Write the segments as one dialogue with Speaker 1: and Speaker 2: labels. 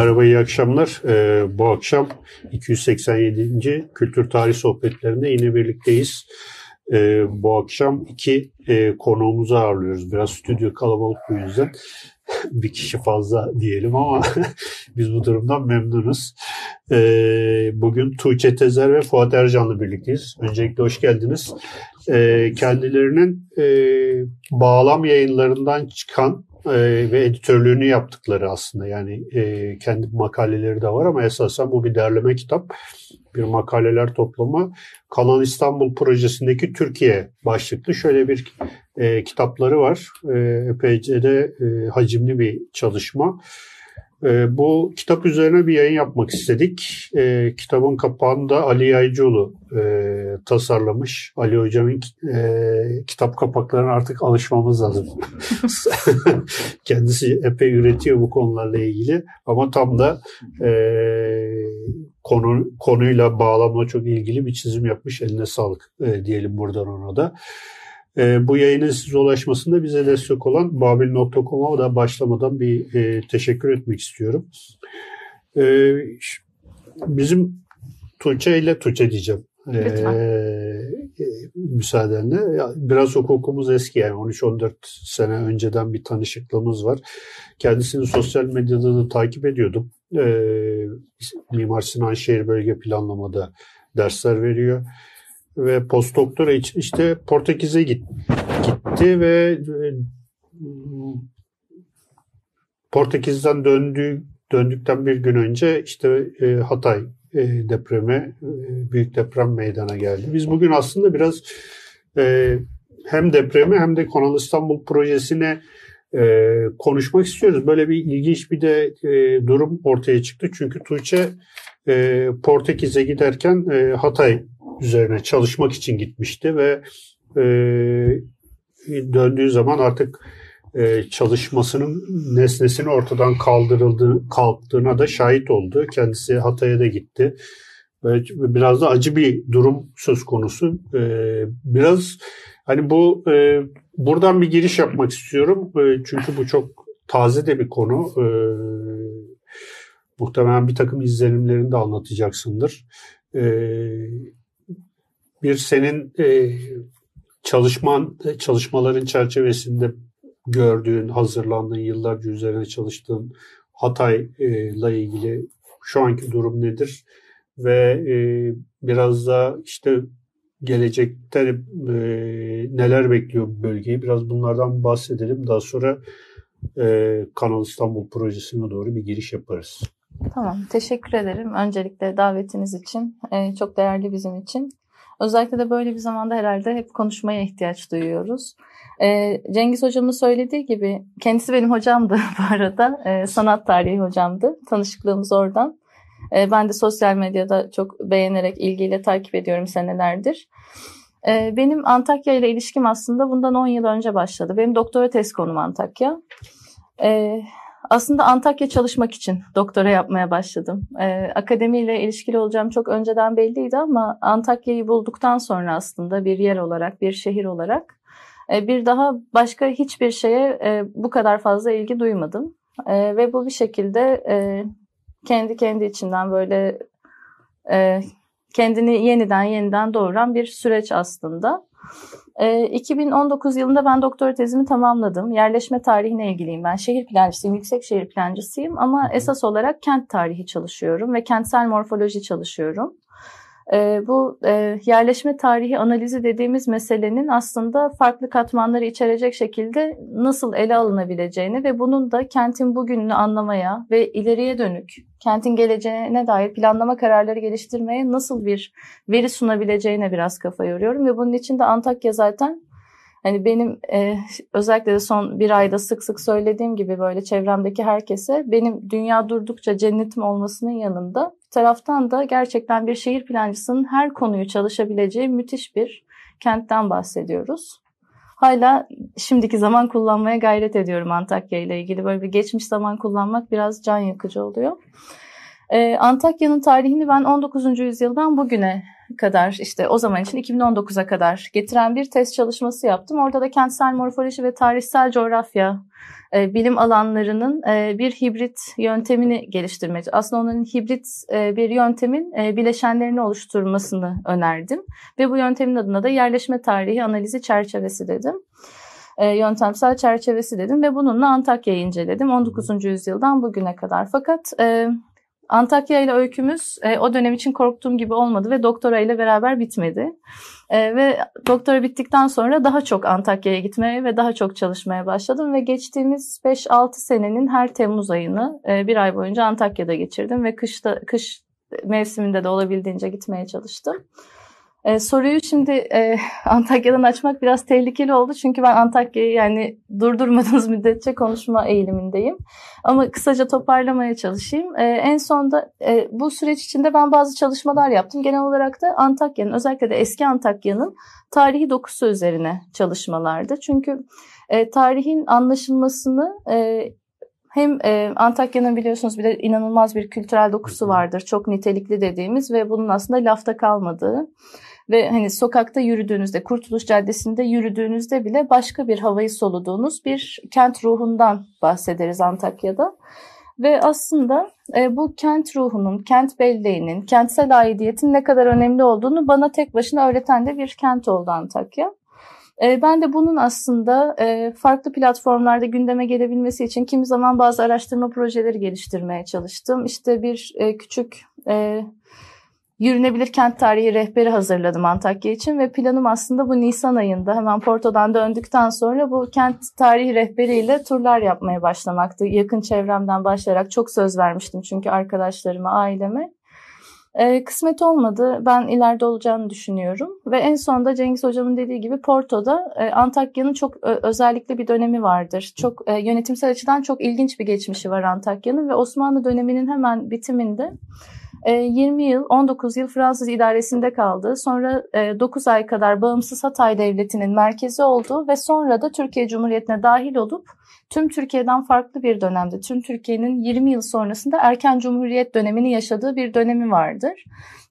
Speaker 1: Merhaba, iyi akşamlar. Ee, bu akşam 287. Kültür Tarih Sohbetlerinde yine birlikteyiz. Ee, bu akşam iki e, konuğumuzu ağırlıyoruz. Biraz stüdyo kalabalık bu yüzden. bir kişi fazla diyelim ama biz bu durumdan memnunuz. Ee, bugün Tuğçe Tezer ve Fuat Ercan'la birlikteyiz. Öncelikle hoş geldiniz. Ee, kendilerinin e, bağlam yayınlarından çıkan e, ve editörlüğünü yaptıkları aslında yani e, kendi makaleleri de var ama esasen bu bir derleme kitap bir makaleler toplama Kanal İstanbul projesindeki Türkiye başlıklı şöyle bir e, kitapları var. E, epeyce de e, hacimli bir çalışma. E, bu kitap üzerine bir yayın yapmak istedik. E, kitabın kapağını da Ali Yaycıoğlu e, tasarlamış. Ali Hocam'ın e, kitap kapaklarına artık alışmamız lazım. Kendisi epey üretiyor bu konularla ilgili. Ama tam da e, konu konuyla bağlamla çok ilgili bir çizim yapmış. Eline sağlık e, diyelim buradan ona da. E, bu yayının size ulaşmasında bize destek olan babil.com'a da başlamadan bir e, teşekkür etmek istiyorum. E, bizim Tuğçe ile Tuğçe diyeceğim. Lütfen. Ee, müsaadenle. Biraz hukukumuz eski yani 13-14 sene önceden bir tanışıklığımız var. Kendisini sosyal medyada da takip ediyordum. Ee, Mimar Sinan Şehir Bölge Planlamada dersler veriyor ve postdoktora için işte Portekiz'e git, gitti ve e, Portekiz'den döndü döndükten bir gün önce işte e, Hatay e, depreme büyük deprem meydana geldi. Biz bugün aslında biraz hem depremi hem de Kanal İstanbul projesine konuşmak istiyoruz. Böyle bir ilginç bir de durum ortaya çıktı. Çünkü Tuğçe Portekiz'e giderken Hatay üzerine çalışmak için gitmişti ve e, döndüğü zaman artık e, çalışmasının nesnesini ortadan kaldırıldığı kalktığına da şahit oldu. Kendisi Hatay'a da gitti. Ve biraz da acı bir durum söz konusu. E, biraz hani bu e, buradan bir giriş yapmak istiyorum. E, çünkü bu çok taze de bir konu. E, muhtemelen bir takım izlenimlerini de anlatacaksındır. E, bir senin e, çalışman çalışmaların çerçevesinde gördüğün, hazırlandığın, yıllarca üzerine çalıştığın Hatay'la ilgili şu anki durum nedir? Ve e, biraz da işte gelecekte e, neler bekliyor bu bölgeyi? Biraz bunlardan bahsedelim. Daha sonra e, Kanal İstanbul projesine doğru bir giriş yaparız.
Speaker 2: Tamam, teşekkür ederim. Öncelikle davetiniz için. E, çok değerli bizim için. Özellikle de böyle bir zamanda herhalde hep konuşmaya ihtiyaç duyuyoruz. Ee, Cengiz hocamın söylediği gibi kendisi benim hocamdı bu arada. Ee, sanat tarihi hocamdı. Tanışıklığımız oradan. Ee, ben de sosyal medyada çok beğenerek, ilgiyle takip ediyorum senelerdir. Ee, benim Antakya ile ilişkim aslında bundan 10 yıl önce başladı. Benim doktora tez konum Antakya. Ee, aslında Antakya çalışmak için doktora yapmaya başladım. Ee, akademiyle ilişkili olacağım çok önceden belliydi ama Antakya'yı bulduktan sonra aslında bir yer olarak, bir şehir olarak e, bir daha başka hiçbir şeye e, bu kadar fazla ilgi duymadım. E, ve bu bir şekilde kendi kendi içinden böyle kendini yeniden yeniden doğuran bir süreç aslında. 2019 ee, yılında ben doktora tezimi tamamladım. Yerleşme tarihine ilgiliyim ben. Şehir plancısıyım, yüksek şehir plancısıyım ama esas olarak kent tarihi çalışıyorum ve kentsel morfoloji çalışıyorum. E, bu e, yerleşme tarihi analizi dediğimiz meselenin aslında farklı katmanları içerecek şekilde nasıl ele alınabileceğini ve bunun da kentin bugününü anlamaya ve ileriye dönük kentin geleceğine dair planlama kararları geliştirmeye nasıl bir veri sunabileceğine biraz kafa yoruyorum ve bunun için de Antakya zaten Hani benim e, özellikle de son bir ayda sık sık söylediğim gibi böyle çevremdeki herkese benim dünya durdukça cennetim olmasının yanında bir taraftan da gerçekten bir şehir plancısının her konuyu çalışabileceği müthiş bir kentten bahsediyoruz. Hala şimdiki zaman kullanmaya gayret ediyorum Antakya ile ilgili. Böyle bir geçmiş zaman kullanmak biraz can yakıcı oluyor. Ee, Antakya'nın tarihini ben 19. yüzyıldan bugüne kadar işte o zaman için 2019'a kadar getiren bir test çalışması yaptım. Orada da kentsel morfoloji ve tarihsel coğrafya e, bilim alanlarının e, bir hibrit yöntemini geliştirmek. Aslında onun hibrit e, bir yöntemin e, bileşenlerini oluşturmasını önerdim. Ve bu yöntemin adına da yerleşme tarihi analizi çerçevesi dedim e, yöntemsel çerçevesi dedim ve bununla Antakya'yı inceledim 19. yüzyıldan bugüne kadar. Fakat e, Antakya ile öykümüz e, o dönem için korktuğum gibi olmadı ve doktora ile beraber bitmedi. E, ve doktora bittikten sonra daha çok Antakya'ya gitmeye ve daha çok çalışmaya başladım ve geçtiğimiz 5-6 senenin her Temmuz ayını e, bir ay boyunca Antakya'da geçirdim ve kışta kış mevsiminde de olabildiğince gitmeye çalıştım. Ee, soruyu şimdi e, Antakya'dan açmak biraz tehlikeli oldu. Çünkü ben Antakya'yı yani durdurmadığınız müddetçe konuşma eğilimindeyim. Ama kısaca toparlamaya çalışayım. E, en sonda e, bu süreç içinde ben bazı çalışmalar yaptım. Genel olarak da Antakya'nın özellikle de eski Antakya'nın tarihi dokusu üzerine çalışmalardı. Çünkü e, tarihin anlaşılmasını e, hem e, Antakya'nın biliyorsunuz bir de inanılmaz bir kültürel dokusu vardır. Çok nitelikli dediğimiz ve bunun aslında lafta kalmadığı ve hani sokakta yürüdüğünüzde, Kurtuluş Caddesi'nde yürüdüğünüzde bile başka bir havayı soluduğunuz bir kent ruhundan bahsederiz Antakya'da. Ve aslında e, bu kent ruhunun, kent belleğinin, kentsel aidiyetin ne kadar önemli olduğunu bana tek başına öğreten de bir kent oldu Antakya. E, ben de bunun aslında e, farklı platformlarda gündeme gelebilmesi için kimi zaman bazı araştırma projeleri geliştirmeye çalıştım. İşte bir e, küçük Yürünebilir kent tarihi rehberi hazırladım Antakya için ve planım aslında bu Nisan ayında hemen Porto'dan döndükten sonra bu kent tarihi rehberiyle turlar yapmaya başlamaktı. Yakın çevremden başlayarak çok söz vermiştim çünkü arkadaşlarıma, aileme. Ee, kısmet olmadı. Ben ileride olacağını düşünüyorum. Ve en sonunda Cengiz Hocam'ın dediği gibi Porto'da e, Antakya'nın çok e, özellikle bir dönemi vardır. Çok e, yönetimsel açıdan çok ilginç bir geçmişi var Antakya'nın ve Osmanlı döneminin hemen bitiminde 20 ee, yıl, 19 yıl Fransız idaresinde kaldı. Sonra 9 e, ay kadar bağımsız Hatay Devleti'nin merkezi oldu ve sonra da Türkiye Cumhuriyeti'ne dahil olup tüm Türkiye'den farklı bir dönemde, tüm Türkiye'nin 20 yıl sonrasında erken cumhuriyet dönemini yaşadığı bir dönemi vardır.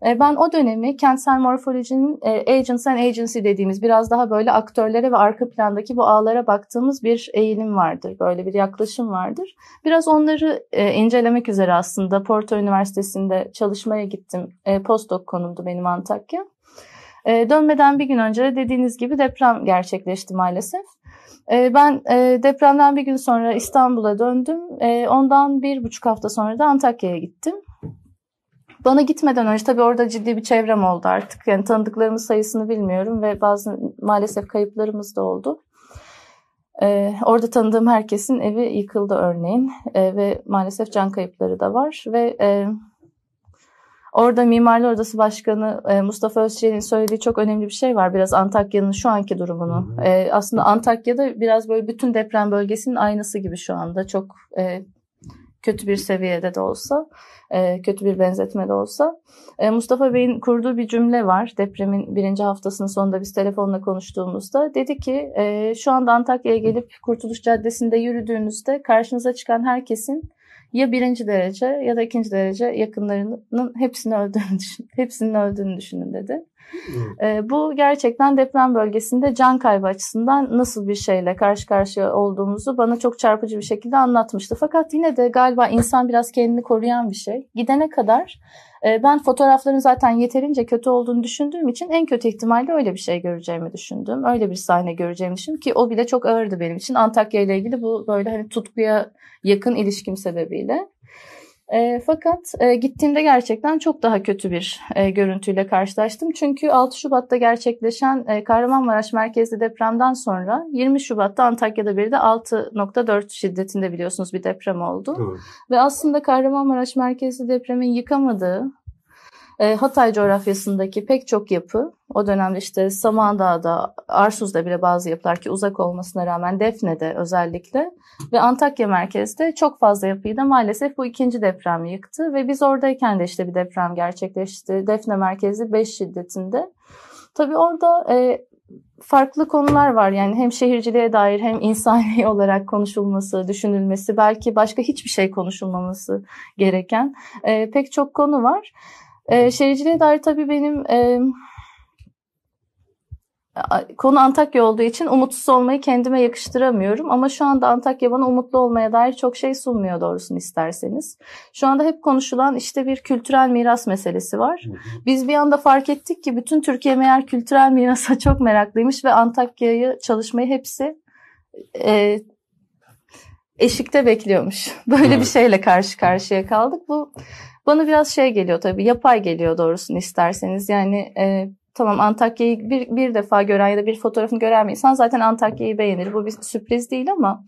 Speaker 2: E, ben o dönemi kentsel morfolojinin e, agents and agency dediğimiz biraz daha böyle aktörlere ve arka plandaki bu ağlara baktığımız bir eğilim vardır. Böyle bir yaklaşım vardır. Biraz onları e, incelemek üzere aslında Porto Üniversitesi'nde çalışmaya gittim. Postdoc konumdu benim Antakya. Dönmeden bir gün önce dediğiniz gibi deprem gerçekleşti maalesef. Ben depremden bir gün sonra İstanbul'a döndüm. Ondan bir buçuk hafta sonra da Antakya'ya gittim. Bana gitmeden önce tabii orada ciddi bir çevrem oldu artık. Yani tanıdıklarımız sayısını bilmiyorum ve bazı maalesef kayıplarımız da oldu. Ee, orada tanıdığım herkesin evi yıkıldı örneğin ee, ve maalesef can kayıpları da var ve e, orada Mimarlar Odası Başkanı e, Mustafa Özçelik'in söylediği çok önemli bir şey var. Biraz Antakya'nın şu anki durumunu. E, aslında Antakya'da biraz böyle bütün deprem bölgesinin aynısı gibi şu anda. Çok e, kötü bir seviyede de olsa, e, kötü bir benzetme de olsa. E, Mustafa Bey'in kurduğu bir cümle var. Depremin birinci haftasının sonunda biz telefonla konuştuğumuzda. Dedi ki e, şu anda Antakya'ya gelip Kurtuluş Caddesi'nde yürüdüğünüzde karşınıza çıkan herkesin ya birinci derece ya da ikinci derece yakınlarının hepsini öldüğünü düşün, hepsinin öldüğünü düşünün dedi. E, bu gerçekten deprem bölgesinde can kaybı açısından nasıl bir şeyle karşı karşıya olduğumuzu bana çok çarpıcı bir şekilde anlatmıştı. Fakat yine de galiba insan biraz kendini koruyan bir şey. Gidene kadar ben fotoğrafların zaten yeterince kötü olduğunu düşündüğüm için en kötü ihtimalle öyle bir şey göreceğimi düşündüm. Öyle bir sahne göreceğimi düşündüm ki o bile çok ağırdı benim için. Antakya ile ilgili bu böyle hani tutkuya yakın ilişkim sebebiyle. E, fakat e, gittiğimde gerçekten çok daha kötü bir e, görüntüyle karşılaştım. Çünkü 6 Şubat'ta gerçekleşen e, Kahramanmaraş merkezli depremden sonra 20 Şubat'ta Antakya'da bir de 6.4 şiddetinde biliyorsunuz bir deprem oldu. Evet. Ve aslında Kahramanmaraş merkezli depremin yıkamadığı e, Hatay coğrafyasındaki pek çok yapı o dönemde işte Samandağ'da, Arsuz'da bile bazı yapılar ki uzak olmasına rağmen Defne'de özellikle ve Antakya merkezde çok fazla yapıyı da maalesef bu ikinci deprem yıktı ve biz oradayken de işte bir deprem gerçekleşti. Defne merkezi 5 şiddetinde. Tabii orada e, farklı konular var. Yani hem şehirciliğe dair hem insani olarak konuşulması, düşünülmesi, belki başka hiçbir şey konuşulmaması gereken e, pek çok konu var. E, şehirciliğe dair tabii benim e, konu Antakya olduğu için umutsuz olmayı kendime yakıştıramıyorum. Ama şu anda Antakya bana umutlu olmaya dair çok şey sunmuyor doğrusunu isterseniz. Şu anda hep konuşulan işte bir kültürel miras meselesi var. Biz bir anda fark ettik ki bütün Türkiye meğer kültürel mirasa çok meraklıymış ve Antakya'yı çalışmayı hepsi e, eşikte bekliyormuş. Böyle evet. bir şeyle karşı karşıya kaldık. Bu bana biraz şey geliyor tabii yapay geliyor doğrusunu isterseniz. Yani e, tamam Antakya'yı bir, bir defa gören ya da bir fotoğrafını gören bir insan zaten Antakya'yı beğenir. Bu bir sürpriz değil ama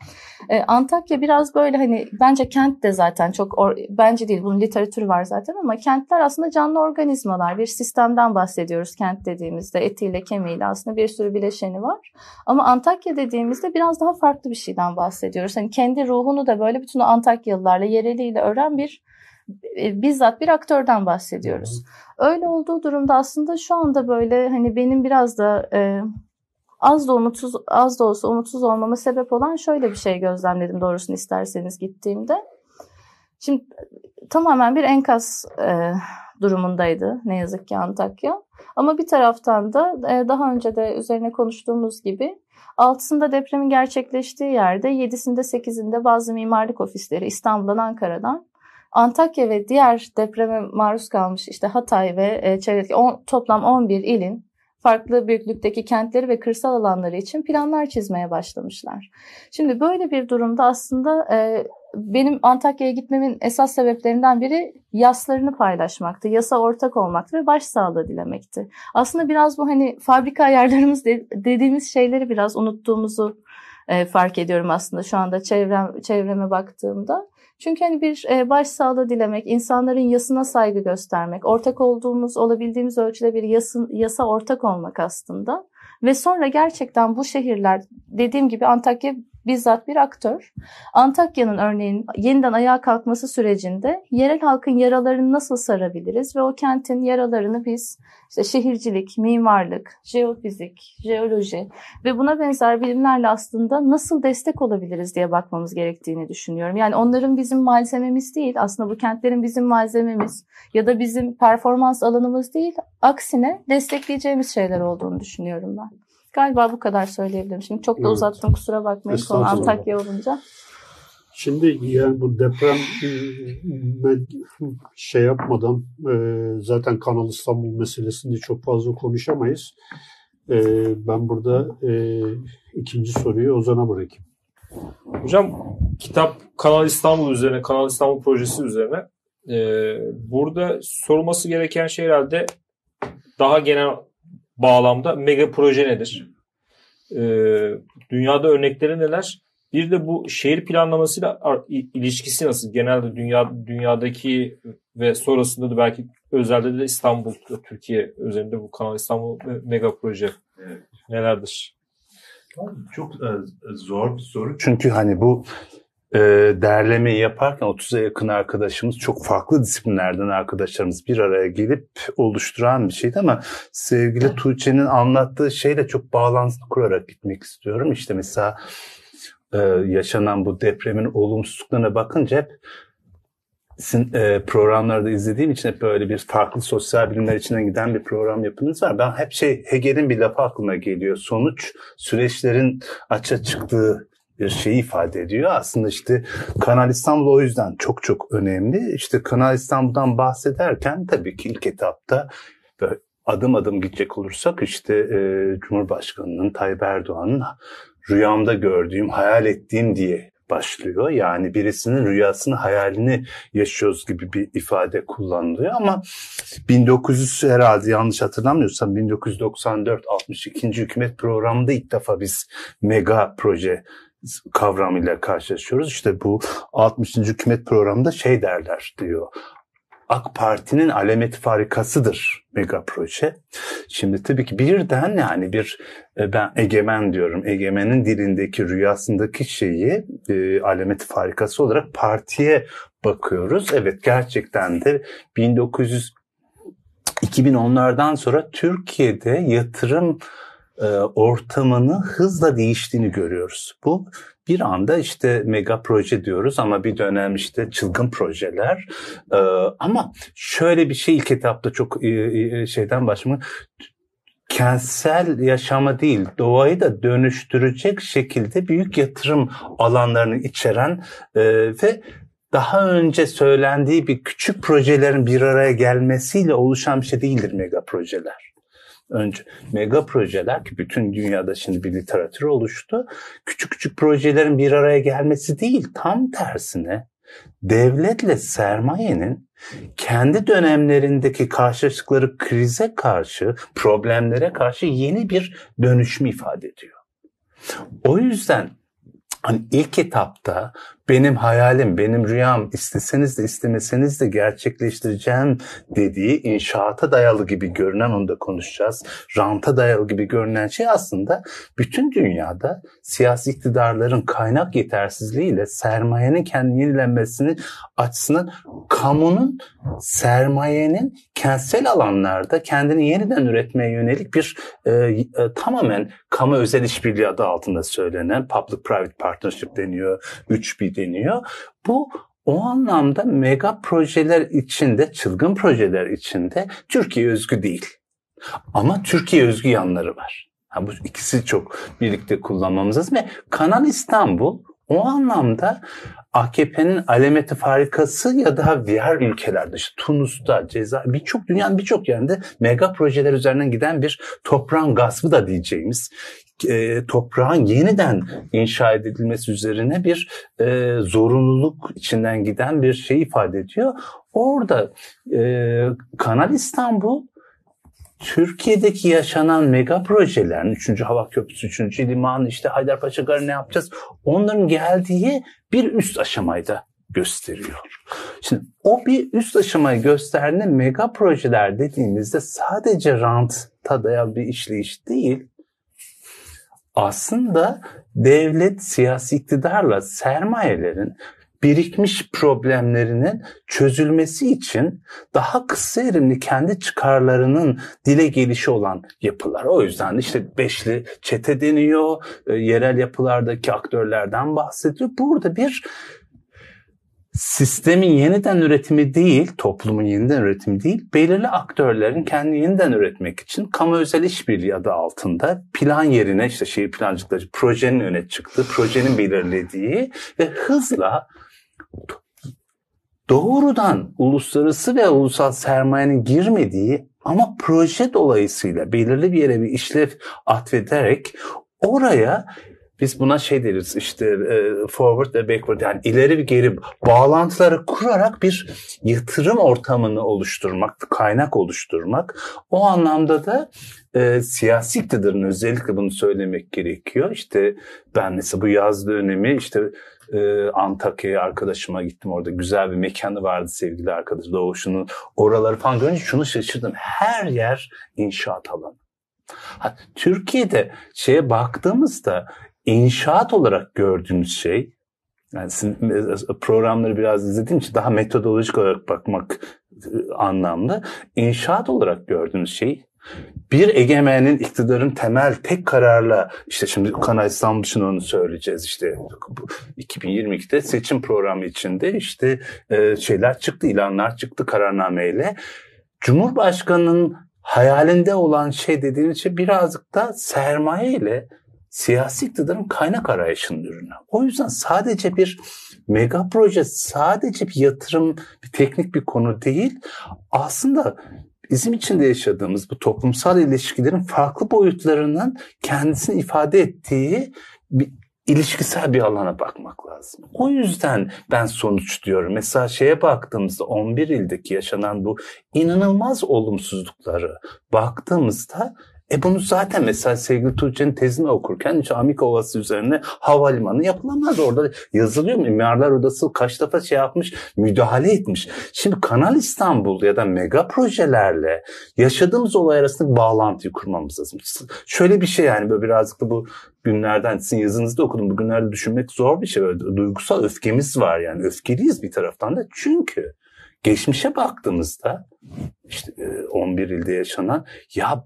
Speaker 2: e, Antakya biraz böyle hani bence kent de zaten çok or, bence değil bunun literatürü var zaten ama kentler aslında canlı organizmalar. Bir sistemden bahsediyoruz kent dediğimizde etiyle kemiğiyle aslında bir sürü bileşeni var. Ama Antakya dediğimizde biraz daha farklı bir şeyden bahsediyoruz. Hani kendi ruhunu da böyle bütün Antakyalılarla yereliyle öğren bir bizzat bir aktörden bahsediyoruz. Öyle olduğu durumda aslında şu anda böyle hani benim biraz da e, az da umutsuz az da olsa umutsuz olmama sebep olan şöyle bir şey gözlemledim doğrusunu isterseniz gittiğimde. Şimdi tamamen bir enkaz e, durumundaydı ne yazık ki Antakya. Ama bir taraftan da e, daha önce de üzerine konuştuğumuz gibi altısında depremin gerçekleştiği yerde yedisinde sekizinde bazı mimarlık ofisleri İstanbul'dan Ankara'dan Antakya ve diğer depreme maruz kalmış işte Hatay ve e, çevredeki toplam 11 ilin farklı büyüklükteki kentleri ve kırsal alanları için planlar çizmeye başlamışlar. Şimdi böyle bir durumda aslında e, benim Antakya'ya gitmemin esas sebeplerinden biri yaslarını paylaşmaktı, yasa ortak olmaktı ve başsağlığı dilemekti. Aslında biraz bu hani fabrika ayarlarımız de, dediğimiz şeyleri biraz unuttuğumuzu e, fark ediyorum aslında şu anda çevrem, çevreme baktığımda. Çünkü hani bir e, başsağlığı dilemek, insanların yasına saygı göstermek, ortak olduğumuz, olabildiğimiz ölçüde bir yasın, yasa ortak olmak aslında. Ve sonra gerçekten bu şehirler, dediğim gibi Antakya bizzat bir aktör. Antakya'nın örneğin yeniden ayağa kalkması sürecinde yerel halkın yaralarını nasıl sarabiliriz ve o kentin yaralarını biz işte şehircilik, mimarlık, jeofizik, jeoloji ve buna benzer bilimlerle aslında nasıl destek olabiliriz diye bakmamız gerektiğini düşünüyorum. Yani onların bizim malzememiz değil, aslında bu kentlerin bizim malzememiz ya da bizim performans alanımız değil, aksine destekleyeceğimiz şeyler olduğunu düşünüyorum ben. Galiba bu kadar söyleyebilirim. Şimdi çok da evet. uzattım kusura bakmayın konu Antakya olunca.
Speaker 1: Şimdi yani bu deprem şey yapmadan e, zaten Kanal İstanbul meselesini çok fazla konuşamayız. E, ben burada e, ikinci soruyu Ozan'a bırakayım.
Speaker 3: Hocam kitap Kanal İstanbul üzerine, Kanal İstanbul projesi üzerine burada sorulması gereken şey herhalde daha genel bağlamda mega proje nedir? Ee, dünyada örnekleri neler? Bir de bu şehir planlamasıyla ilişkisi nasıl? Genelde dünya dünyadaki ve sonrasında da belki özelde de İstanbul, Türkiye üzerinde bu Kanal İstanbul mega proje evet. nelerdir?
Speaker 4: Çok e, zor bir soru. Çünkü hani bu e, derlemeyi yaparken 30'a yakın arkadaşımız çok farklı disiplinlerden arkadaşlarımız bir araya gelip oluşturan bir şeydi ama sevgili Tuğçe'nin anlattığı şeyle çok bağlantılı kurarak gitmek istiyorum. İşte mesela e, yaşanan bu depremin olumsuzluklarına bakınca hep sizin e, programlarda izlediğim için hep böyle bir farklı sosyal bilimler içinden giden bir program yapınız var. Ben hep şey Hegel'in bir lafı aklıma geliyor. Sonuç süreçlerin açığa çıktığı bir şey ifade ediyor. Aslında işte Kanal İstanbul o yüzden çok çok önemli. İşte Kanal İstanbul'dan bahsederken tabii ki ilk etapta adım adım gidecek olursak işte e, Cumhurbaşkanı'nın Tayyip Erdoğan'ın rüyamda gördüğüm, hayal ettiğim diye başlıyor. Yani birisinin rüyasını, hayalini yaşıyoruz gibi bir ifade kullanılıyor ama 1900 herhalde yanlış hatırlamıyorsam 1994 62. hükümet programında ilk defa biz mega proje kavramıyla karşılaşıyoruz. İşte bu 60. hükümet programında şey derler diyor. AK Parti'nin alameti farikasıdır mega proje. Şimdi tabii ki birden yani bir e, ben egemen diyorum. Egemenin dilindeki rüyasındaki şeyi e, alameti farikası olarak partiye bakıyoruz. Evet gerçekten de 1900 2010'lardan sonra Türkiye'de yatırım ortamını hızla değiştiğini görüyoruz. Bu bir anda işte mega proje diyoruz ama bir dönem işte çılgın projeler. E, ama şöyle bir şey ilk etapta çok e, e, şeyden başlamak kentsel yaşama değil doğayı da dönüştürecek şekilde büyük yatırım alanlarını içeren e, ve daha önce söylendiği bir küçük projelerin bir araya gelmesiyle oluşan bir şey değildir mega projeler. Önce mega projeler ki bütün dünyada şimdi bir literatür oluştu. Küçük küçük projelerin bir araya gelmesi değil tam tersine devletle sermayenin kendi dönemlerindeki karşılaştıkları krize karşı, problemlere karşı yeni bir dönüşümü ifade ediyor. O yüzden hani ilk etapta benim hayalim, benim rüyam isteseniz de istemeseniz de gerçekleştireceğim dediği inşaata dayalı gibi görünen onu da konuşacağız. Ranta dayalı gibi görünen şey aslında bütün dünyada siyasi iktidarların kaynak yetersizliğiyle sermayenin kendini yenilenmesini açısından kamunun sermayenin kentsel alanlarda kendini yeniden üretmeye yönelik bir e, e, tamamen kamu özel işbirliği adı altında söylenen public private partnership deniyor, 3B deniyor. Bu o anlamda mega projeler içinde, çılgın projeler içinde Türkiye özgü değil. Ama Türkiye özgü yanları var. Ha, bu ikisi çok birlikte kullanmamız lazım. Ve Kanal İstanbul o anlamda AKP'nin alemeti farikası ya da diğer ülkelerde işte Tunus'ta, Ceza birçok dünyanın birçok yerinde mega projeler üzerinden giden bir toprağın gaspı da diyeceğimiz e, toprağın yeniden inşa edilmesi üzerine bir e, zorunluluk içinden giden bir şey ifade ediyor. Orada e, Kanal İstanbul Türkiye'deki yaşanan mega projelerin, 3. Hava Köprüsü, 3. Liman, işte Haydarpaşa Garı ne yapacağız? Onların geldiği bir üst aşamayı da gösteriyor. Şimdi o bir üst aşamayı gösterdiğinde mega projeler dediğimizde sadece ranta dayalı bir işleyiş değil, aslında devlet siyasi iktidarla sermayelerin birikmiş problemlerinin çözülmesi için daha kısa erimli kendi çıkarlarının dile gelişi olan yapılar. O yüzden işte beşli çete deniyor, e, yerel yapılardaki aktörlerden bahsediyor. Burada bir sistemin yeniden üretimi değil, toplumun yeniden üretimi değil, belirli aktörlerin kendi yeniden üretmek için kamu özel işbirliği adı altında plan yerine işte şehir plancılıkları projenin öne çıktığı, projenin belirlediği ve hızla doğrudan uluslararası ve ulusal sermayenin girmediği ama proje dolayısıyla belirli bir yere bir işlev atfederek oraya biz buna şey deriz işte e, forward ve backward yani ileri ve geri bağlantıları kurarak bir yatırım ortamını oluşturmak, kaynak oluşturmak. O anlamda da e, siyasi iktidarın özellikle bunu söylemek gerekiyor. İşte ben mesela bu yaz dönemi işte e, Antakya'ya arkadaşıma gittim. Orada güzel bir mekanı vardı sevgili arkadaş Doğuş'un. Oraları falan görünce şunu şaşırdım. Her yer inşaat alanı. Ha, Türkiye'de şeye baktığımızda inşaat olarak gördüğümüz şey yani programları biraz izlediğim için daha metodolojik olarak bakmak e, anlamlı. İnşaat olarak gördüğünüz şey bir egemenin iktidarın temel tek kararla işte şimdi Kanal İstanbul için onu söyleyeceğiz işte 2022'de seçim programı içinde işte e, şeyler çıktı ilanlar çıktı kararnameyle Cumhurbaşkanının hayalinde olan şey dediğimiz şey birazcık da sermaye ile siyasi iktidarın kaynak arayışının ürünü. O yüzden sadece bir mega proje, sadece bir yatırım, bir teknik bir konu değil. Aslında bizim içinde yaşadığımız bu toplumsal ilişkilerin farklı boyutlarının kendisini ifade ettiği bir ilişkisel bir alana bakmak lazım. O yüzden ben sonuç diyorum. Mesela şeye baktığımızda 11 ildeki yaşanan bu inanılmaz olumsuzlukları baktığımızda e bunu zaten mesela sevgili Tuğçe'nin tezini okurken hiç Amik Ovası üzerine havalimanı yapılamaz. Orada yazılıyor mu? Mimarlar Odası kaç defa şey yapmış, müdahale etmiş. Şimdi Kanal İstanbul ya da mega projelerle yaşadığımız olay arasında bağlantıyı kurmamız lazım. Şöyle bir şey yani böyle birazcık da bu günlerden sizin yazınızda okudum. Bugünlerde düşünmek zor bir şey. Böyle duygusal öfkemiz var yani. Öfkeliyiz bir taraftan da. Çünkü geçmişe baktığımızda işte 11 ilde yaşanan ya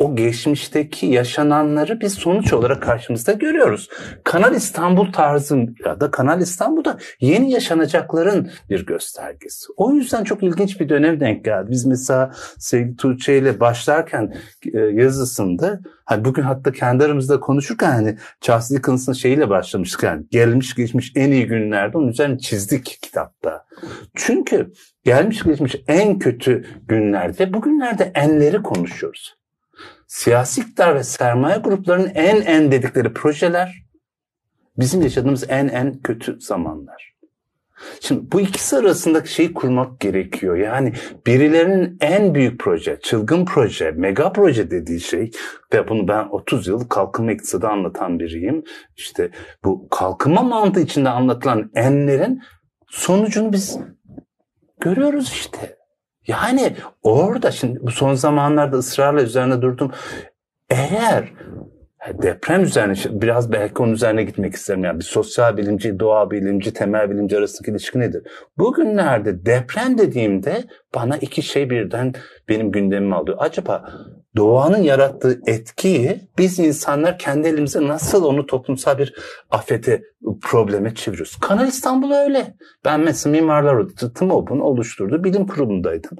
Speaker 4: o geçmişteki yaşananları biz sonuç olarak karşımızda görüyoruz. Kanal İstanbul tarzı ya da Kanal İstanbul'da yeni yaşanacakların bir göstergesi. O yüzden çok ilginç bir dönem denk geldi. Biz mesela sevgili Tuğçe ile başlarken e, yazısında hani bugün hatta kendi aramızda konuşurken hani Charles Dickens'ın şeyiyle başlamıştık yani gelmiş geçmiş en iyi günlerde onun üzerine çizdik kitapta. Çünkü gelmiş geçmiş en kötü günlerde bugünlerde enleri konuşuyoruz siyasi iktidar ve sermaye gruplarının en en dedikleri projeler bizim yaşadığımız en en kötü zamanlar. Şimdi bu ikisi arasındaki şeyi kurmak gerekiyor. Yani birilerinin en büyük proje, çılgın proje, mega proje dediği şey ve bunu ben 30 yıl kalkınma iktisadı anlatan biriyim. İşte bu kalkınma mantığı içinde anlatılan enlerin sonucunu biz görüyoruz işte. Yani orada şimdi bu son zamanlarda ısrarla üzerine durdum. Eğer deprem üzerine biraz belki onun üzerine gitmek isterim. Yani bir sosyal bilimci, doğa bilimci, temel bilimci arasındaki ilişki nedir? Bugünlerde deprem dediğimde bana iki şey birden benim gündemime alıyor. Acaba doğanın yarattığı etkiyi biz insanlar kendi elimize nasıl onu toplumsal bir afete, probleme çeviriyoruz? Kanal İstanbul öyle. Ben mesela Mimarlar Odası TMOB'un oluşturduğu bilim kurumundaydım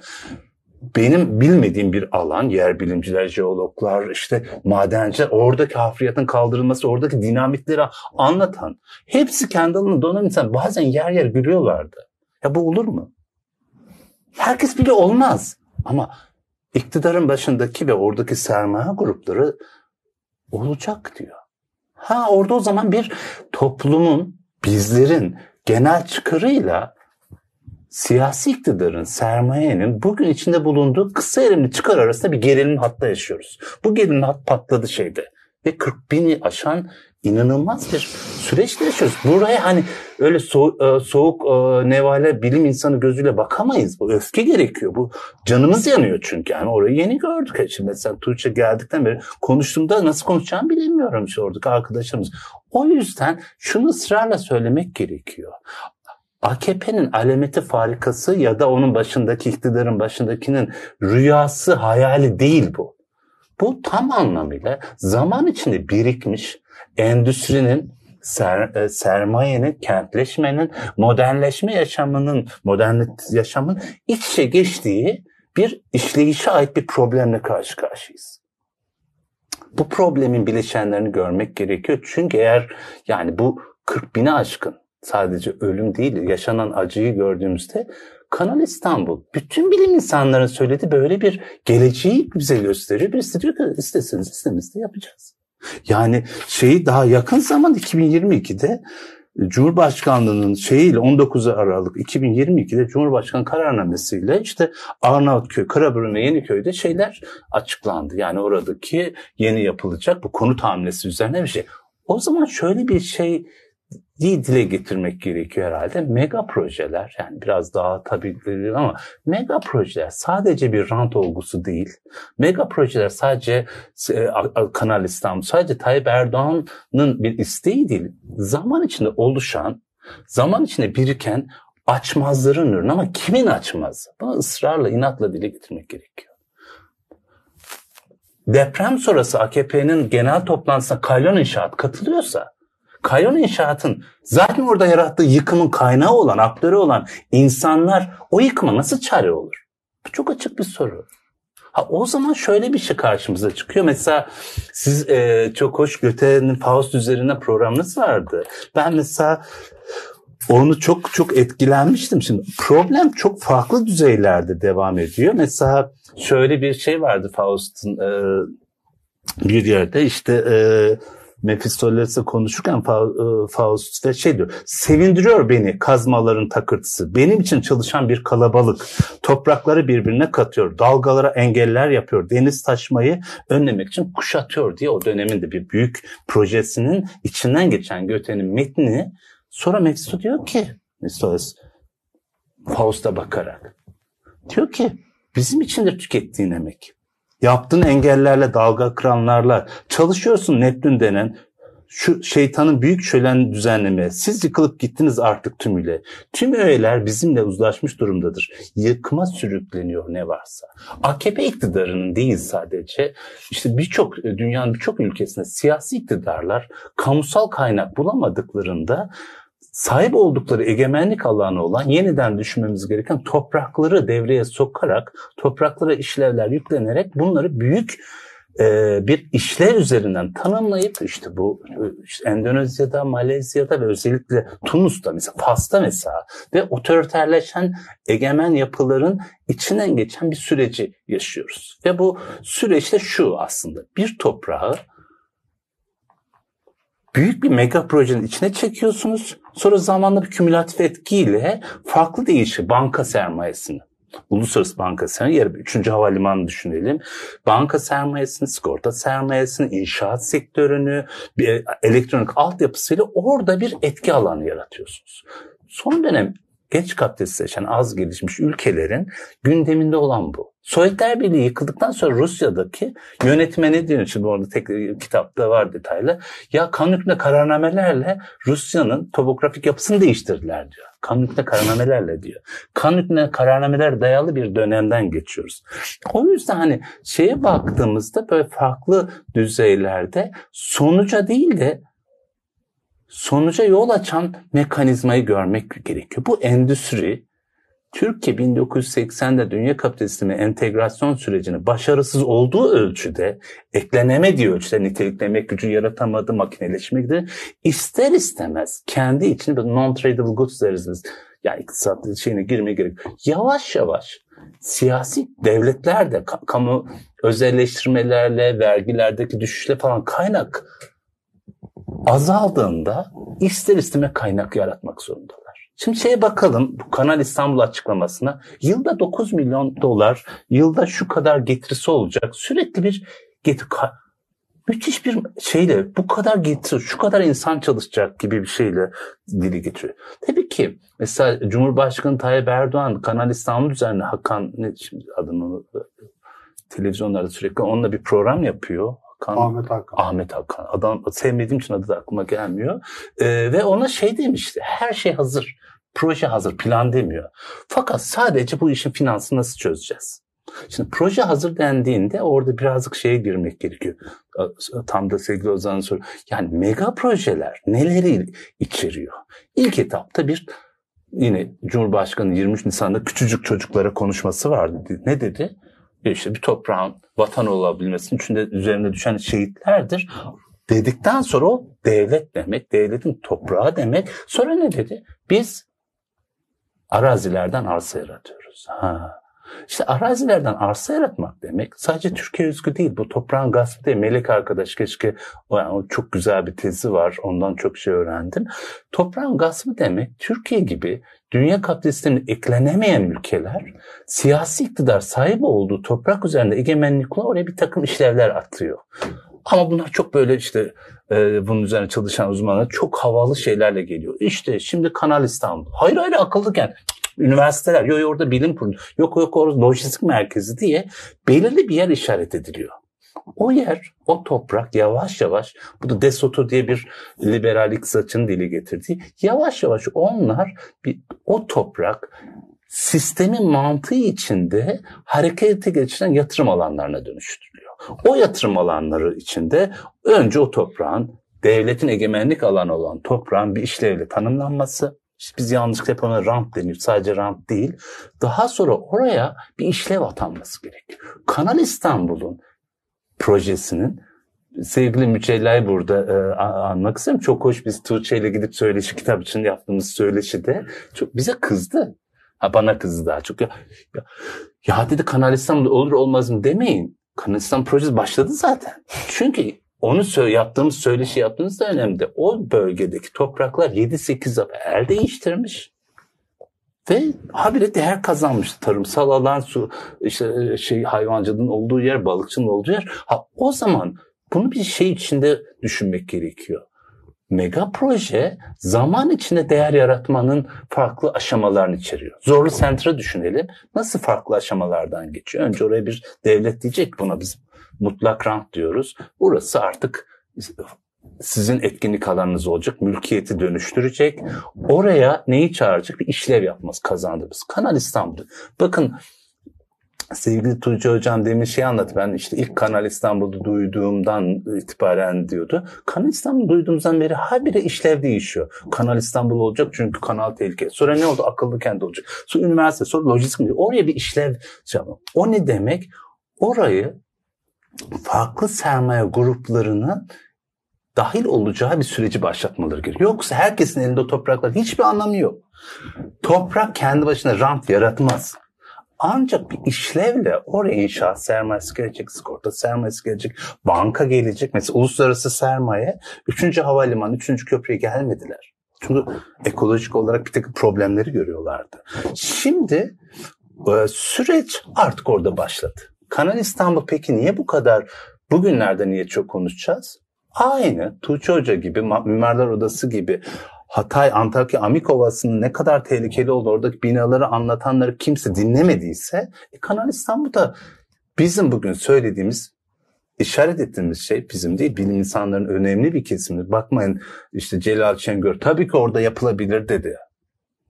Speaker 4: benim bilmediğim bir alan, yer bilimciler, jeologlar, işte madenciler, oradaki hafriyatın kaldırılması, oradaki dinamitleri anlatan, hepsi kendi alanında donan insan bazen yer yer gülüyorlardı. Ya bu olur mu? Herkes bile olmaz. Ama iktidarın başındaki ve oradaki sermaye grupları olacak diyor. Ha orada o zaman bir toplumun, bizlerin genel çıkarıyla siyasi iktidarın, sermayenin bugün içinde bulunduğu kısa erimli çıkar arasında bir gerilim hatta yaşıyoruz. Bu gerilim hat patladı şeyde. Ve 40 bini aşan inanılmaz bir süreçte yaşıyoruz. Buraya hani öyle soğuk, e, soğuk e, nevale bilim insanı gözüyle bakamayız. Bu öfke gerekiyor. Bu canımız yanıyor çünkü. Yani orayı yeni gördük. Şimdi mesela Tuğçe geldikten beri konuştuğumda nasıl konuşacağımı bilemiyorum oradaki arkadaşlarımız. O yüzden şunu ısrarla söylemek gerekiyor. AKP'nin alameti farikası ya da onun başındaki iktidarın başındakinin rüyası, hayali değil bu. Bu tam anlamıyla zaman içinde birikmiş endüstrinin, ser, e, sermayenin, kentleşmenin, modernleşme yaşamının, modern yaşamın iç içe geçtiği bir işleyişe ait bir problemle karşı karşıyayız. Bu problemin bileşenlerini görmek gerekiyor. Çünkü eğer yani bu 40 bine aşkın sadece ölüm değil, yaşanan acıyı gördüğümüzde Kanal İstanbul, bütün bilim insanların söylediği böyle bir geleceği bize gösteriyor. Birisi diyor ki isteseniz istemez de yapacağız. Yani şeyi daha yakın zaman 2022'de Cumhurbaşkanlığının şeyiyle 19 Aralık 2022'de Cumhurbaşkanı kararnamesiyle işte Arnavutköy, Karaburun ve Yeniköy'de şeyler açıklandı. Yani oradaki yeni yapılacak bu konut hamlesi üzerine bir şey. O zaman şöyle bir şey dile getirmek gerekiyor herhalde. Mega projeler yani biraz daha tabii ama mega projeler sadece bir rant olgusu değil. Mega projeler sadece e, Kanal İstanbul, sadece Tayyip Erdoğan'ın bir isteği değil. Zaman içinde oluşan, zaman içinde biriken açmazların ürünü ama kimin açmazı? Bunu ısrarla, inatla dile getirmek gerekiyor. Deprem sonrası AKP'nin genel toplantısına Kalyon İnşaat katılıyorsa Kayon İnşaat'ın zaten orada yarattığı yıkımın kaynağı olan, aktörü olan insanlar o yıkıma nasıl çare olur? Bu çok açık bir soru. Ha, o zaman şöyle bir şey karşımıza çıkıyor. Mesela siz e, çok hoş Göte'nin Faust üzerine programınız vardı. Ben mesela onu çok çok etkilenmiştim. Şimdi problem çok farklı düzeylerde devam ediyor. Mesela şöyle bir şey vardı Faust'un e, bir yerde işte e, Mephistopheles'le konuşurken e, Faust ve şey diyor. Sevindiriyor beni kazmaların takırtısı. Benim için çalışan bir kalabalık. Toprakları birbirine katıyor. Dalgalara engeller yapıyor. Deniz taşmayı önlemek için kuşatıyor diye o dönemin de bir büyük projesinin içinden geçen Göte'nin metnini sonra Mephisto diyor ki Mephistopheles Faust'a bakarak diyor ki bizim içindir tükettiğin emek. Yaptığın engellerle, dalga kıranlarla çalışıyorsun Neptün denen şu şeytanın büyük şölen düzenleme. Siz yıkılıp gittiniz artık tümüyle. Tüm öğeler bizimle uzlaşmış durumdadır. Yıkma sürükleniyor ne varsa. AKP iktidarının değil sadece işte birçok dünyanın birçok ülkesinde siyasi iktidarlar kamusal kaynak bulamadıklarında sahip oldukları egemenlik alanı olan yeniden düşünmemiz gereken toprakları devreye sokarak, topraklara işlevler yüklenerek bunları büyük e, bir işler üzerinden tanımlayıp işte bu işte Endonezya'da, Malezya'da ve özellikle Tunus'ta mesela Fas'ta mesela ve otoriterleşen egemen yapıların içinden geçen bir süreci yaşıyoruz. Ve bu süreçte şu aslında bir toprağı büyük bir mega projenin içine çekiyorsunuz. Sonra zamanla bir kümülatif etkiyle farklı değişir banka sermayesini. Uluslararası banka sermayesi, üçüncü havalimanı düşünelim. Banka sermayesini, sigorta sermayesini, inşaat sektörünü, bir elektronik altyapısıyla orada bir etki alanı yaratıyorsunuz. Son dönem geç kapitalizleşen az gelişmiş ülkelerin gündeminde olan bu. Sovyetler Birliği yıkıldıktan sonra Rusya'daki yönetime ne diyor? Şimdi orada tek kitapta var detaylı. Ya kanun hükmünde kararnamelerle Rusya'nın topografik yapısını değiştirdiler diyor. Kanun hükmünde kararnamelerle diyor. Kanun hükmünde kararnameler dayalı bir dönemden geçiyoruz. O yüzden hani şeye baktığımızda böyle farklı düzeylerde sonuca değil de sonuca yol açan mekanizmayı görmek gerekiyor. Bu endüstri Türkiye 1980'de dünya kapitalizmi entegrasyon sürecini başarısız olduğu ölçüde, eklenemediği ölçüde nitelikleme gücü yaratamadı, makineleşme gibi ister istemez kendi içinde non-tradable goods deriz biz. Yani iktisat şeyine girmeye gerek. Yavaş yavaş siyasi devletler de kamu özelleştirmelerle, vergilerdeki düşüşle falan kaynak azaldığında ister isteme kaynak yaratmak zorundalar. Şimdi şeye bakalım bu Kanal İstanbul açıklamasına. Yılda 9 milyon dolar, yılda şu kadar getirisi olacak. Sürekli bir getir müthiş bir şeyle bu kadar getiri, şu kadar insan çalışacak gibi bir şeyle dili getiriyor. Tabii ki mesela Cumhurbaşkanı Tayyip Erdoğan Kanal İstanbul üzerine Hakan ne şimdi adını televizyonlarda sürekli onunla bir program yapıyor.
Speaker 1: Hakan, Ahmet Hakan.
Speaker 4: Ahmet Hakan. Adam sevmediğim için adı da aklıma gelmiyor. Ee, ve ona şey demişti. Her şey hazır. Proje hazır. Plan demiyor. Fakat sadece bu işin finansını nasıl çözeceğiz? Şimdi proje hazır dendiğinde orada birazcık şeye girmek gerekiyor. Tam da sevgili Ozan'ın soru. Yani mega projeler neleri içeriyor? İlk etapta bir yine Cumhurbaşkanı 23 Nisan'da küçücük çocuklara konuşması vardı. Ne dedi? İşte bir toprağın vatan olabilmesinin içinde üzerine düşen şehitlerdir. Dedikten sonra o devlet demek, devletin toprağı demek. Sonra ne dedi? Biz arazilerden arsa yaratıyoruz. Ha. İşte arazilerden arsa yaratmak demek sadece Türkiye özgü değil. Bu toprağın gaspı değil. Melek arkadaş keşke o çok güzel bir tezi var. Ondan çok şey öğrendim. Toprağın gaspı demek Türkiye gibi dünya kapitalistlerine eklenemeyen ülkeler siyasi iktidar sahibi olduğu toprak üzerinde egemenlikle oraya bir takım işlevler atlıyor. Ama bunlar çok böyle işte e, bunun üzerine çalışan uzmanlar çok havalı şeylerle geliyor. İşte şimdi Kanal İstanbul. Hayır hayır akıllı kent üniversiteler, yok orada bilim kurulu, yok yok orada lojistik merkezi diye belirli bir yer işaret ediliyor. O yer, o toprak yavaş yavaş, bu da Desoto diye bir liberalik saçın dili getirdiği, yavaş yavaş onlar bir, o toprak sistemin mantığı içinde harekete geçiren yatırım alanlarına dönüştürülüyor. O yatırım alanları içinde önce o toprağın devletin egemenlik alanı olan toprağın bir işlevle tanımlanması, işte biz yanlışlıkla hep ona rant deniyor. Sadece rant değil. Daha sonra oraya bir işlev atanması gerekiyor. Kanal İstanbul'un projesinin sevgili Mücella'yı burada e, anmak istiyorum. Çok hoş biz Tuğçe ile gidip söyleşi kitap için yaptığımız söyleşide çok bize kızdı. Ha bana kızdı daha çok. Ya, ya, ya dedi Kanal İstanbul olur olmaz mı demeyin. Kanal İstanbul projesi başladı zaten. Çünkü onu sö- yaptığımız söyleşi yaptığımız dönemde o bölgedeki topraklar 7-8 defa el değiştirmiş. Ve habire değer kazanmış. Tarımsal alan, su, işte e, şey hayvancılığın olduğu yer, balıkçının olduğu yer. Ha, o zaman bunu bir şey içinde düşünmek gerekiyor. Mega proje zaman içinde değer yaratmanın farklı aşamalarını içeriyor. Zorlu sentra düşünelim. Nasıl farklı aşamalardan geçiyor? Önce oraya bir devlet diyecek buna biz mutlak rant diyoruz. Burası artık sizin etkinlik alanınız olacak. Mülkiyeti dönüştürecek. Oraya neyi çağıracak? Bir işlev yapması kazandığımız. Kanal İstanbul. Bakın sevgili Tuğçe Hocam demin şey anlattı. Ben işte ilk Kanal İstanbul'u duyduğumdan itibaren diyordu. Kanal İstanbul duyduğumuzdan beri habire işlev değişiyor. Kanal İstanbul olacak çünkü kanal tehlikeli. Sonra ne oldu? Akıllı kent olacak. Sonra üniversite, sonra lojistik. Oraya bir işlev. O ne demek? Orayı farklı sermaye gruplarının dahil olacağı bir süreci başlatmaları gerekiyor. Yoksa herkesin elinde topraklar hiçbir anlamı yok. Toprak kendi başına rant yaratmaz. Ancak bir işlevle oraya inşaat sermayesi gelecek, sigorta sermayesi gelecek, banka gelecek. Mesela uluslararası sermaye 3. havalimanı, 3. köprüye gelmediler. Çünkü ekolojik olarak bir takım problemleri görüyorlardı. Şimdi e, süreç artık orada başladı. Kanal İstanbul peki niye bu kadar bugünlerde niye çok konuşacağız? Aynı Tuğçe Hoca gibi, Mimarlar Odası gibi Hatay, Antakya, Amik Ovası'nın ne kadar tehlikeli olduğu oradaki binaları anlatanları kimse dinlemediyse e, Kanal İstanbul'da bizim bugün söylediğimiz işaret ettiğimiz şey bizim değil bilim insanların önemli bir kesimi. Bakmayın işte Celal Şengör tabii ki orada yapılabilir dedi.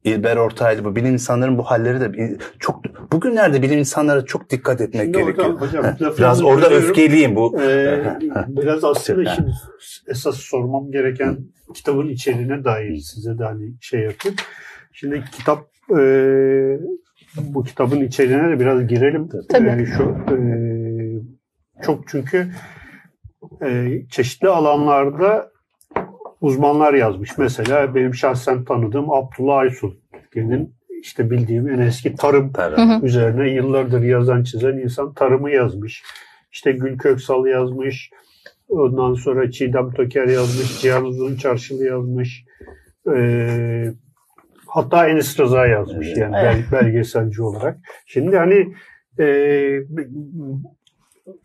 Speaker 4: İlber Ortaylı bu bilim insanların bu halleri de çok bugünlerde bilim insanlara çok dikkat etmek Şimdi gerekiyor. Hocam, hocam, biraz orada öfkeliyim bu.
Speaker 1: Ee, biraz aslında şimdi esas sormam gereken kitabın içeriğine dair size de hani şey yapayım. Şimdi kitap e, bu kitabın içeriğine de biraz girelim. Tabii. E, şu e, çok çünkü e, çeşitli alanlarda uzmanlar yazmış. Mesela benim şahsen tanıdığım Abdullah Aysun. Türkiye'nin işte bildiğim en eski tarım Tarım. üzerine yıllardır yazan çizen insan tarımı yazmış. İşte Gül Köksal yazmış. Ondan sonra Çiğdem Töker yazmış. Cihan Uzun Çarşılı yazmış. Ee, hatta Enis Rıza yazmış yani evet. belgeselci olarak. Şimdi hani e,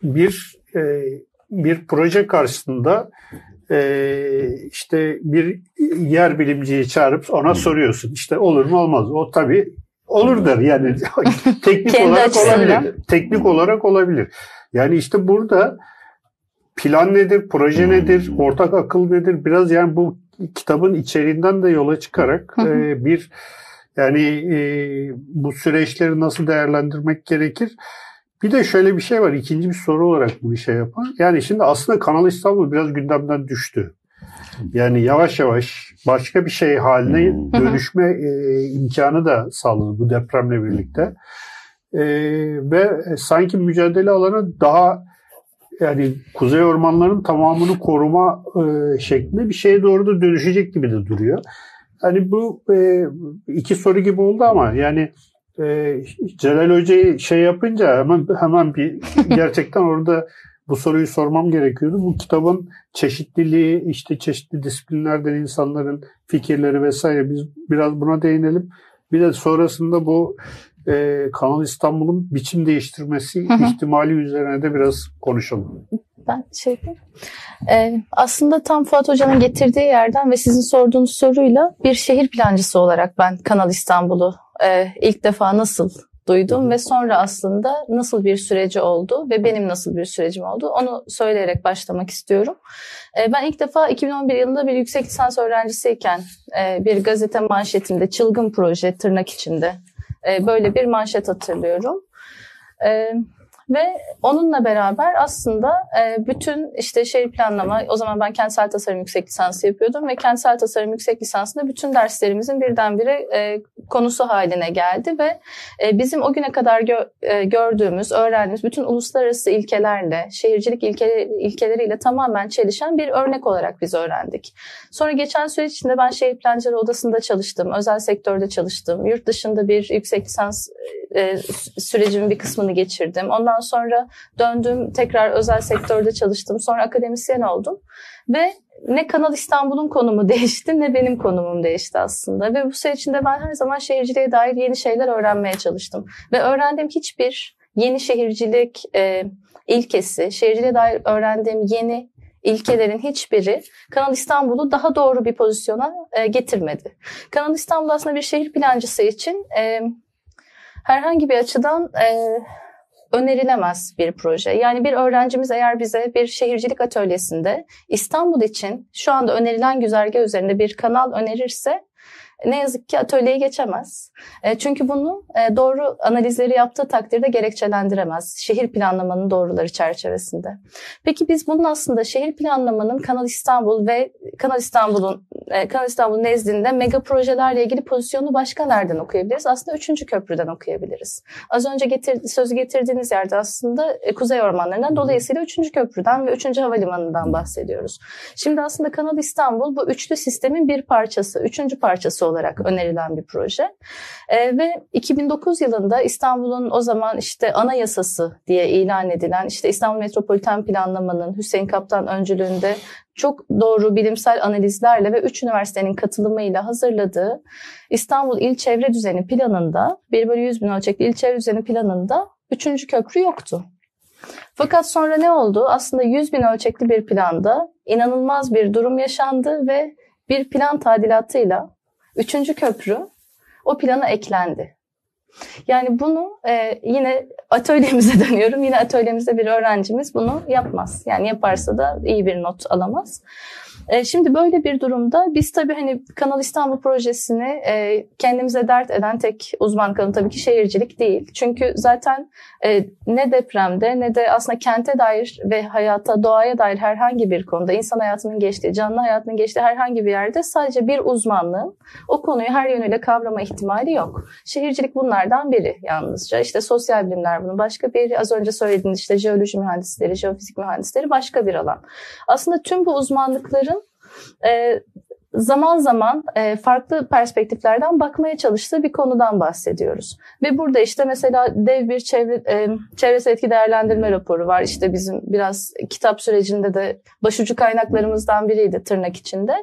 Speaker 1: bir e, bir proje karşısında e, işte bir yer bilimciyi çağırıp ona hmm. soruyorsun. İşte olur mu olmaz. O tabii olur der. Yani teknik olarak açısından. olabilir. Teknik olarak olabilir. Yani işte burada plan nedir, proje nedir, ortak akıl nedir? Biraz yani bu kitabın içeriğinden de yola çıkarak e, bir yani e, bu süreçleri nasıl değerlendirmek gerekir? Bir de şöyle bir şey var. İkinci bir soru olarak bu bir şey yapan. Yani şimdi aslında Kanal İstanbul biraz gündemden düştü. Yani yavaş yavaş başka bir şey haline dönüşme e, imkanı da sağladı bu depremle birlikte. E, ve sanki mücadele alanı daha yani kuzey ormanlarının tamamını koruma e, şeklinde bir şeye doğru da dönüşecek gibi de duruyor. Hani bu e, iki soru gibi oldu ama yani e, Celal Hoca'yı şey yapınca hemen hemen bir gerçekten orada bu soruyu sormam gerekiyordu. Bu kitabın çeşitliliği, işte çeşitli disiplinlerden insanların fikirleri vesaire biz biraz buna değinelim. Bir de sonrasında bu e, Kanal İstanbul'un biçim değiştirmesi hı hı. ihtimali üzerine de biraz konuşalım.
Speaker 2: Ben şey ee, aslında tam Fuat Hoca'nın getirdiği yerden ve sizin sorduğunuz soruyla bir şehir plancısı olarak ben Kanal İstanbul'u e, ilk defa nasıl duydum ve sonra aslında nasıl bir süreci oldu ve benim nasıl bir sürecim oldu onu söyleyerek başlamak istiyorum. E, ben ilk defa 2011 yılında bir yüksek lisans öğrencisiyken e, bir gazete manşetinde çılgın proje tırnak içinde e, böyle bir manşet hatırlıyorum. Ve onunla beraber aslında e, bütün işte şehir planlama, o zaman ben kentsel tasarım yüksek lisansı yapıyordum ve kentsel tasarım yüksek lisansında bütün derslerimizin birdenbire e, konusu haline geldi ve e, bizim o güne kadar e, gördüğümüz, öğrendiğimiz bütün uluslararası ilkelerle, şehircilik ilke, ilkeleriyle tamamen çelişen bir örnek olarak biz öğrendik. Sonra geçen süreç içinde ben şehir plancıları odasında çalıştım, özel sektörde çalıştım, yurt dışında bir yüksek lisans e, sürecimin bir kısmını geçirdim. Ondan sonra döndüm tekrar özel sektörde çalıştım. Sonra akademisyen oldum ve ne Kanal İstanbul'un konumu değişti ne benim konumum değişti aslında. Ve bu süre içinde ben her zaman şehirciliğe dair yeni şeyler öğrenmeye çalıştım. Ve öğrendiğim hiçbir yeni şehircilik e, ilkesi, şehirciliğe dair öğrendiğim yeni ilkelerin hiçbiri Kanal İstanbul'u daha doğru bir pozisyona e, getirmedi. Kanal İstanbul aslında bir şehir plancısı için e, herhangi bir açıdan e, önerilemez bir proje. Yani bir öğrencimiz eğer bize bir şehircilik atölyesinde İstanbul için şu anda önerilen güzergah üzerinde bir kanal önerirse ne yazık ki atölyeye geçemez. E, çünkü bunu e, doğru analizleri yaptığı takdirde gerekçelendiremez. Şehir planlamanın doğruları çerçevesinde. Peki biz bunun aslında şehir planlamanın Kanal İstanbul ve Kanal İstanbul'un e, Kanal İstanbul nezdinde mega projelerle ilgili pozisyonu başka nereden okuyabiliriz? Aslında üçüncü köprüden okuyabiliriz. Az önce getir, sözü getirdiğiniz yerde aslında Kuzey Ormanları'ndan dolayısıyla üçüncü köprüden ve üçüncü havalimanından bahsediyoruz. Şimdi aslında Kanal İstanbul bu üçlü sistemin bir parçası, üçüncü parçası olarak önerilen bir proje. E, ve 2009 yılında İstanbul'un o zaman işte anayasası diye ilan edilen işte İstanbul Metropoliten Planlamanın Hüseyin Kaptan öncülüğünde çok doğru bilimsel analizlerle ve üç üniversitenin katılımıyla hazırladığı İstanbul İl Çevre Düzeni planında 1 bölü 100 bin ölçekli İl Çevre Düzeni planında üçüncü köprü yoktu. Fakat sonra ne oldu? Aslında 100 bin ölçekli bir planda inanılmaz bir durum yaşandı ve bir plan tadilatıyla Üçüncü köprü o plana eklendi. Yani bunu e, yine atölyemize dönüyorum. Yine atölyemizde bir öğrencimiz bunu yapmaz. Yani yaparsa da iyi bir not alamaz. E, şimdi böyle bir durumda biz tabii hani Kanal İstanbul projesini e, kendimize dert eden tek uzman kanı tabii ki şehircilik değil. Çünkü zaten e, ne depremde ne de aslında kente dair ve hayata, doğaya dair herhangi bir konuda insan hayatının geçtiği, canlı hayatının geçtiği herhangi bir yerde sadece bir uzmanlığın o konuyu her yönüyle kavrama ihtimali yok. Şehircilik bunlardan biri yalnızca. İşte sosyal bilimler bunun başka bir, az önce söylediğiniz işte jeoloji mühendisleri, jeofizik mühendisleri başka bir alan. Aslında tüm bu uzmanlıkların Uh, zaman zaman e, farklı perspektiflerden bakmaya çalıştığı bir konudan bahsediyoruz. Ve burada işte mesela dev bir çevre, e, çevresel etki değerlendirme raporu var. İşte bizim biraz kitap sürecinde de başucu kaynaklarımızdan biriydi tırnak içinde.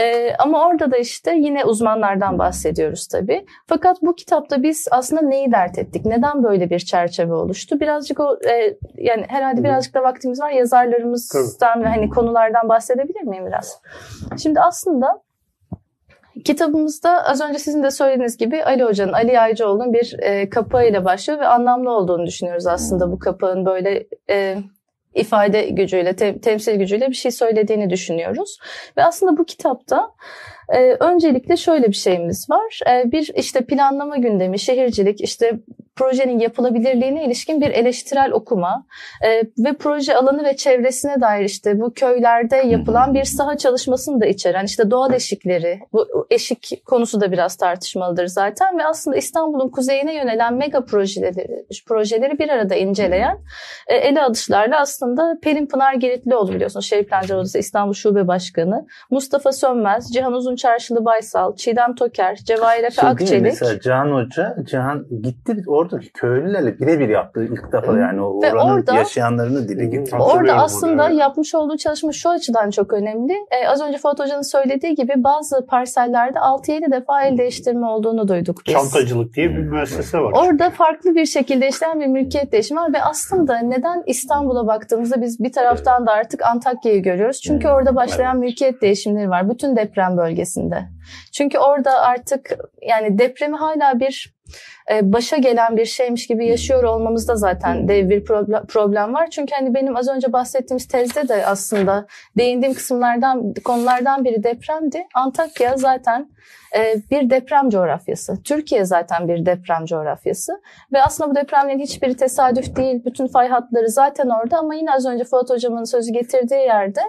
Speaker 2: E, ama orada da işte yine uzmanlardan bahsediyoruz tabii. Fakat bu kitapta biz aslında neyi dert ettik? Neden böyle bir çerçeve oluştu? Birazcık o e, yani herhalde birazcık da vaktimiz var. Yazarlarımızdan ve hani konulardan bahsedebilir miyim biraz? Şimdi aslında Kitabımızda az önce sizin de söylediğiniz gibi Ali Hoca'nın, Ali Yaycıoğlu'nun bir e, kapağıyla başlıyor ve anlamlı olduğunu düşünüyoruz aslında bu kapağın böyle e, ifade gücüyle, te- temsil gücüyle bir şey söylediğini düşünüyoruz. Ve aslında bu kitapta e, öncelikle şöyle bir şeyimiz var. E, bir işte planlama gündemi, şehircilik, işte projenin yapılabilirliğine ilişkin bir eleştirel okuma e, ve proje alanı ve çevresine dair işte bu köylerde yapılan bir saha çalışmasını da içeren işte doğal eşikleri, bu eşik konusu da biraz tartışmalıdır zaten ve aslında İstanbul'un kuzeyine yönelen mega projeleri, projeleri bir arada inceleyen e, ele alışlarla aslında Pelin Pınar Giritlioğlu biliyorsunuz Şehir Plancılar Odası İstanbul Şube Başkanı, Mustafa Sönmez, Cihan Uzun Çarşılı Baysal, Çiğdem Toker, Cevahir Efe
Speaker 4: Şey?
Speaker 2: Akçelik.
Speaker 4: Mesela Cihan Hoca, Cihan gitti oradaki köylülerle birebir yaptığı ilk defa yani o
Speaker 2: Ve
Speaker 4: oranın
Speaker 2: orada-
Speaker 4: yaşayanlarını dile getirdi.
Speaker 2: Orada aslında
Speaker 1: evet.
Speaker 2: yapmış olduğu çalışma şu açıdan çok önemli. Ee, az önce Fuat Hoca'nın söylediği gibi bazı parsellerde 6-7 defa el değiştirme olduğunu duyduk biz.
Speaker 1: Çantacılık diye bir müessese var.
Speaker 2: Orada farklı bir şekilde işleyen bir mülkiyet değişimi var ve aslında neden İstanbul'a baktığımızda biz bir taraftan da artık Antakya'yı görüyoruz. Çünkü orada başlayan mülkiyet değişimleri var bütün deprem bölgesinde. Çünkü orada artık yani depremi hala bir başa gelen bir şeymiş gibi yaşıyor olmamızda zaten dev bir proble- problem var. Çünkü hani benim az önce bahsettiğimiz tezde de aslında değindiğim kısımlardan konulardan biri depremdi. Antakya zaten e, bir deprem coğrafyası. Türkiye zaten bir deprem coğrafyası. Ve aslında bu depremlerin hiçbiri tesadüf değil. Bütün fay hatları zaten orada ama yine az önce Fuat Hocam'ın sözü getirdiği yerde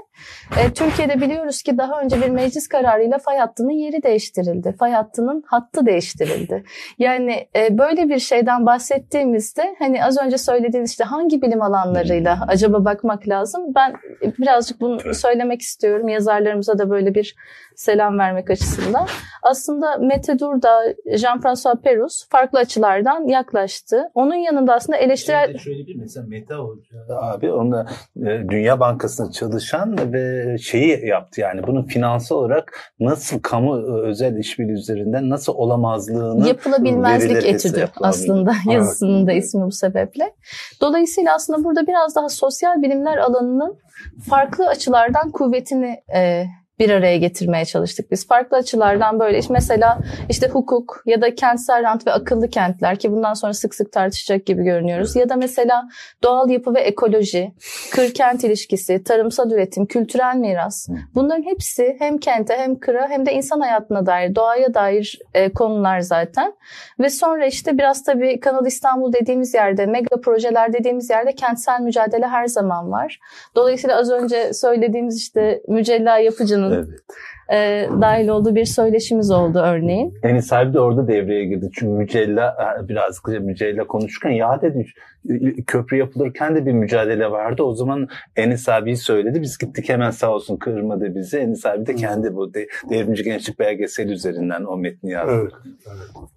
Speaker 2: e, Türkiye'de biliyoruz ki daha önce bir meclis kararıyla fay hattının yeri değiştirildi. Fay hattının hattı değiştirildi. Yani e, böyle bir şeyden bahsettiğimizde hani az önce söylediğiniz işte hangi bilim alanlarıyla acaba bakmak lazım. Ben birazcık bunu söylemek istiyorum. Yazarlarımıza da böyle bir selam vermek açısından. Aslında Mete Durda, Jean-François Perus farklı açılardan yaklaştı. Onun yanında aslında eleştirel...
Speaker 5: Şeyde şöyle bir mesela Meta Hoca
Speaker 4: Abi onda e, Dünya Bankası'nda çalışan ve şeyi yaptı yani bunun finansal olarak nasıl kamu e, özel işbirliği üzerinden nasıl olamazlığını
Speaker 2: yapılabilmezlik
Speaker 4: verileri
Speaker 2: etüdü
Speaker 4: hesapladı.
Speaker 2: aslında yazısının da ismi bu sebeple. Dolayısıyla aslında burada biraz daha sosyal bilimler alanının farklı açılardan kuvvetini e, bir araya getirmeye çalıştık biz. Farklı açılardan böyle işte mesela işte hukuk ya da kentsel rant ve akıllı kentler ki bundan sonra sık sık tartışacak gibi görünüyoruz. Ya da mesela doğal yapı ve ekoloji, kır-kent ilişkisi, tarımsal üretim, kültürel miras. Bunların hepsi hem kente hem kıra hem de insan hayatına dair, doğaya dair e, konular zaten. Ve sonra işte biraz tabii Kanal İstanbul dediğimiz yerde, mega projeler dediğimiz yerde kentsel mücadele her zaman var. Dolayısıyla az önce söylediğimiz işte mücella yapıcının
Speaker 4: Evet.
Speaker 2: e, dahil olduğu bir söyleşimiz oldu örneğin.
Speaker 4: Enis sahibi de orada devreye girdi. Çünkü Mücella e, biraz Mücella konuşurken ya dedi köprü yapılırken de bir mücadele vardı. O zaman Enis abi söyledi. Biz gittik hemen sağ olsun kırmadı bizi. Enis abi de kendi bu de, devrimci gençlik belgeseli üzerinden o metni yazdı.
Speaker 1: Evet. evet.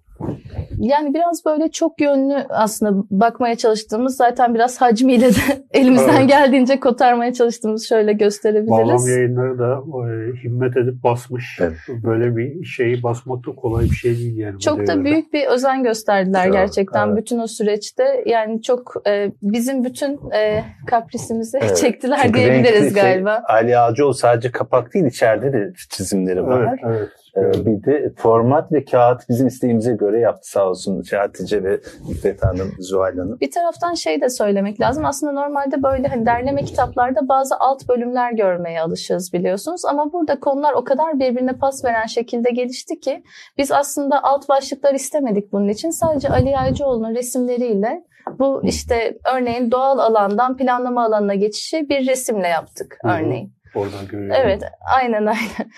Speaker 2: Yani biraz böyle çok yönlü aslında bakmaya çalıştığımız zaten biraz hacmiyle de elimizden
Speaker 1: Evet.
Speaker 2: geldiğince kotarmaya çalıştığımız şöyle gösterebiliriz.
Speaker 1: Bağlam yayınları da e, himmet edip basmış.
Speaker 4: Evet.
Speaker 1: Böyle bir şeyi basmak da kolay bir şey değil yani.
Speaker 2: Çok da büyük bir özen gösterdiler
Speaker 4: Evet,
Speaker 2: gerçekten
Speaker 1: evet.
Speaker 2: bütün o süreçte. Yani çok e, bizim bütün e, kaprisimizi
Speaker 4: Evet.
Speaker 2: çektiler
Speaker 4: Çünkü
Speaker 2: diyebiliriz
Speaker 4: şey,
Speaker 2: galiba.
Speaker 4: Ali Ağacıoğlu sadece kapak değil içeride de çizimleri var.
Speaker 1: Evet, evet.
Speaker 4: Ee, bir de format ve kağıt bizim isteğimize göre yaptı sağ olsun Hatice ve İffet Hanım, Zuhal Hanım.
Speaker 2: Bir taraftan şey de söylemek lazım. Aslında normalde böyle hani derleme kitaplarda bazı alt bölümler görmeye alışığız biliyorsunuz. Ama burada konular o kadar birbirine pas veren şekilde gelişti ki biz aslında alt başlıklar istemedik bunun için. Sadece Ali Yaycıoğlu'nun resimleriyle bu işte örneğin doğal alandan planlama alanına geçişi bir resimle yaptık örneğin.
Speaker 1: Oradan görüyorum.
Speaker 2: Evet, aynen aynen.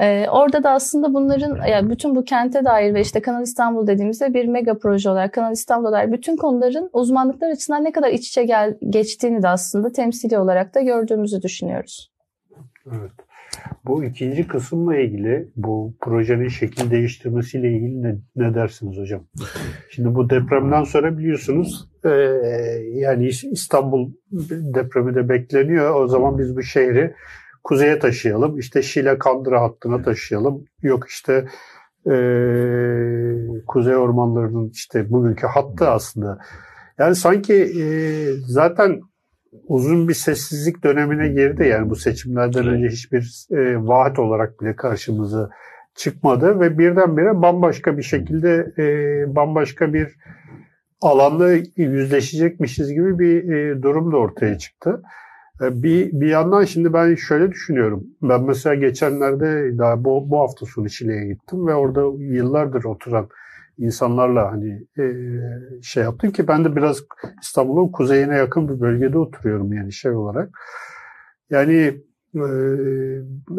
Speaker 2: Ee, orada da aslında bunların yani bütün bu kente dair ve işte Kanal İstanbul dediğimizde bir mega proje olarak Kanal İstanbul'a dair bütün konuların uzmanlıklar açısından ne kadar iç içe gel, geçtiğini de aslında temsili olarak da gördüğümüzü düşünüyoruz.
Speaker 1: Evet. Bu ikinci kısımla ilgili bu projenin şekil değiştirmesiyle ilgili ne, ne dersiniz hocam? Şimdi bu depremden sonra biliyorsunuz e, yani İstanbul depremi de bekleniyor. O zaman biz bu şehri kuzeye taşıyalım. İşte Şile Kandıra hattına taşıyalım. Yok işte e, kuzey ormanlarının işte bugünkü hattı aslında. Yani sanki e, zaten uzun bir sessizlik dönemine girdi. Yani bu seçimlerden önce hiçbir e, vaat olarak bile karşımıza çıkmadı ve birdenbire bambaşka bir şekilde e, bambaşka bir alanda yüzleşecekmişiz gibi bir e, durum da ortaya çıktı. E, bir, bir yandan şimdi ben şöyle düşünüyorum. Ben mesela geçenlerde daha bu, bu hafta sonu Şile'ye gittim ve orada yıllardır oturan insanlarla hani e, şey yaptım ki ben de biraz İstanbul'un kuzeyine yakın bir bölgede oturuyorum yani şey olarak. Yani e,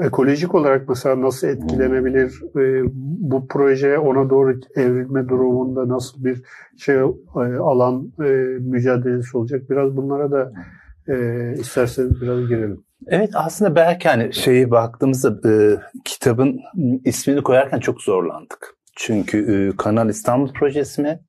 Speaker 1: ekolojik olarak mesela nasıl etkilenebilir e, bu proje ona doğru evrilme durumunda nasıl bir şey e, alan e, mücadelesi olacak biraz bunlara da e, isterseniz biraz girelim.
Speaker 4: Evet aslında belki hani şeyi baktığımızda e, kitabın ismini koyarken çok zorlandık. Çünkü e, Kanal İstanbul projesi mi?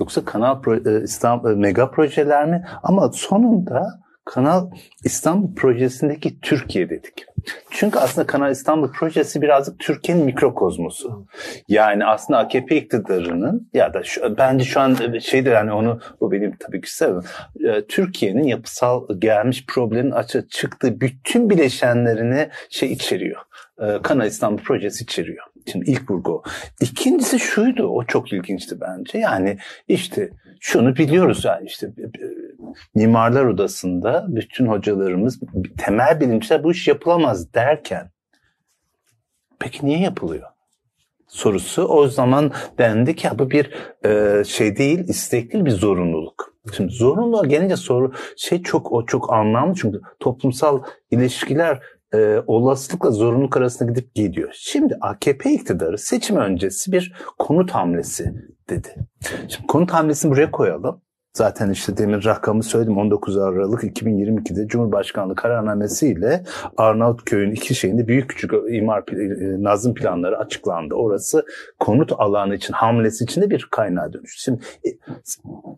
Speaker 4: Yoksa Kanal Pro, e, İstanbul e, mega projeler mi? Ama sonunda Kanal İstanbul projesindeki Türkiye dedik. Çünkü aslında Kanal İstanbul projesi birazcık Türkiye'nin mikrokozmosu. Yani aslında AKP iktidarının ya da şu, bence şu an şeydir yani onu bu benim tabii ki sevmem. E, Türkiye'nin yapısal gelmiş problemin açığa çıktığı bütün bileşenlerini şey içeriyor. E, Kanal İstanbul projesi içeriyor. Şimdi ilk vurgu. İkincisi şuydu, o çok ilginçti bence. Yani işte şunu biliyoruz yani işte mimarlar odasında bütün hocalarımız temel bilimciler bu iş yapılamaz derken peki niye yapılıyor? sorusu o zaman dendi ki bu bir e, şey değil istek değil bir zorunluluk. Şimdi zorunluluğa gelince soru şey çok o çok anlamlı çünkü toplumsal ilişkiler e, olasılıkla zorunluluk arasında gidip gidiyor. Şimdi AKP iktidarı seçim öncesi bir konut hamlesi dedi. Şimdi konut hamlesini buraya koyalım. Zaten işte demin rakamı söyledim 19 Aralık 2022'de Cumhurbaşkanlığı kararnamesiyle Arnavutköy'ün iki şeyinde büyük küçük imar nazım planları açıklandı. Orası konut alanı için hamlesi için de bir kaynağa dönüştü. Şimdi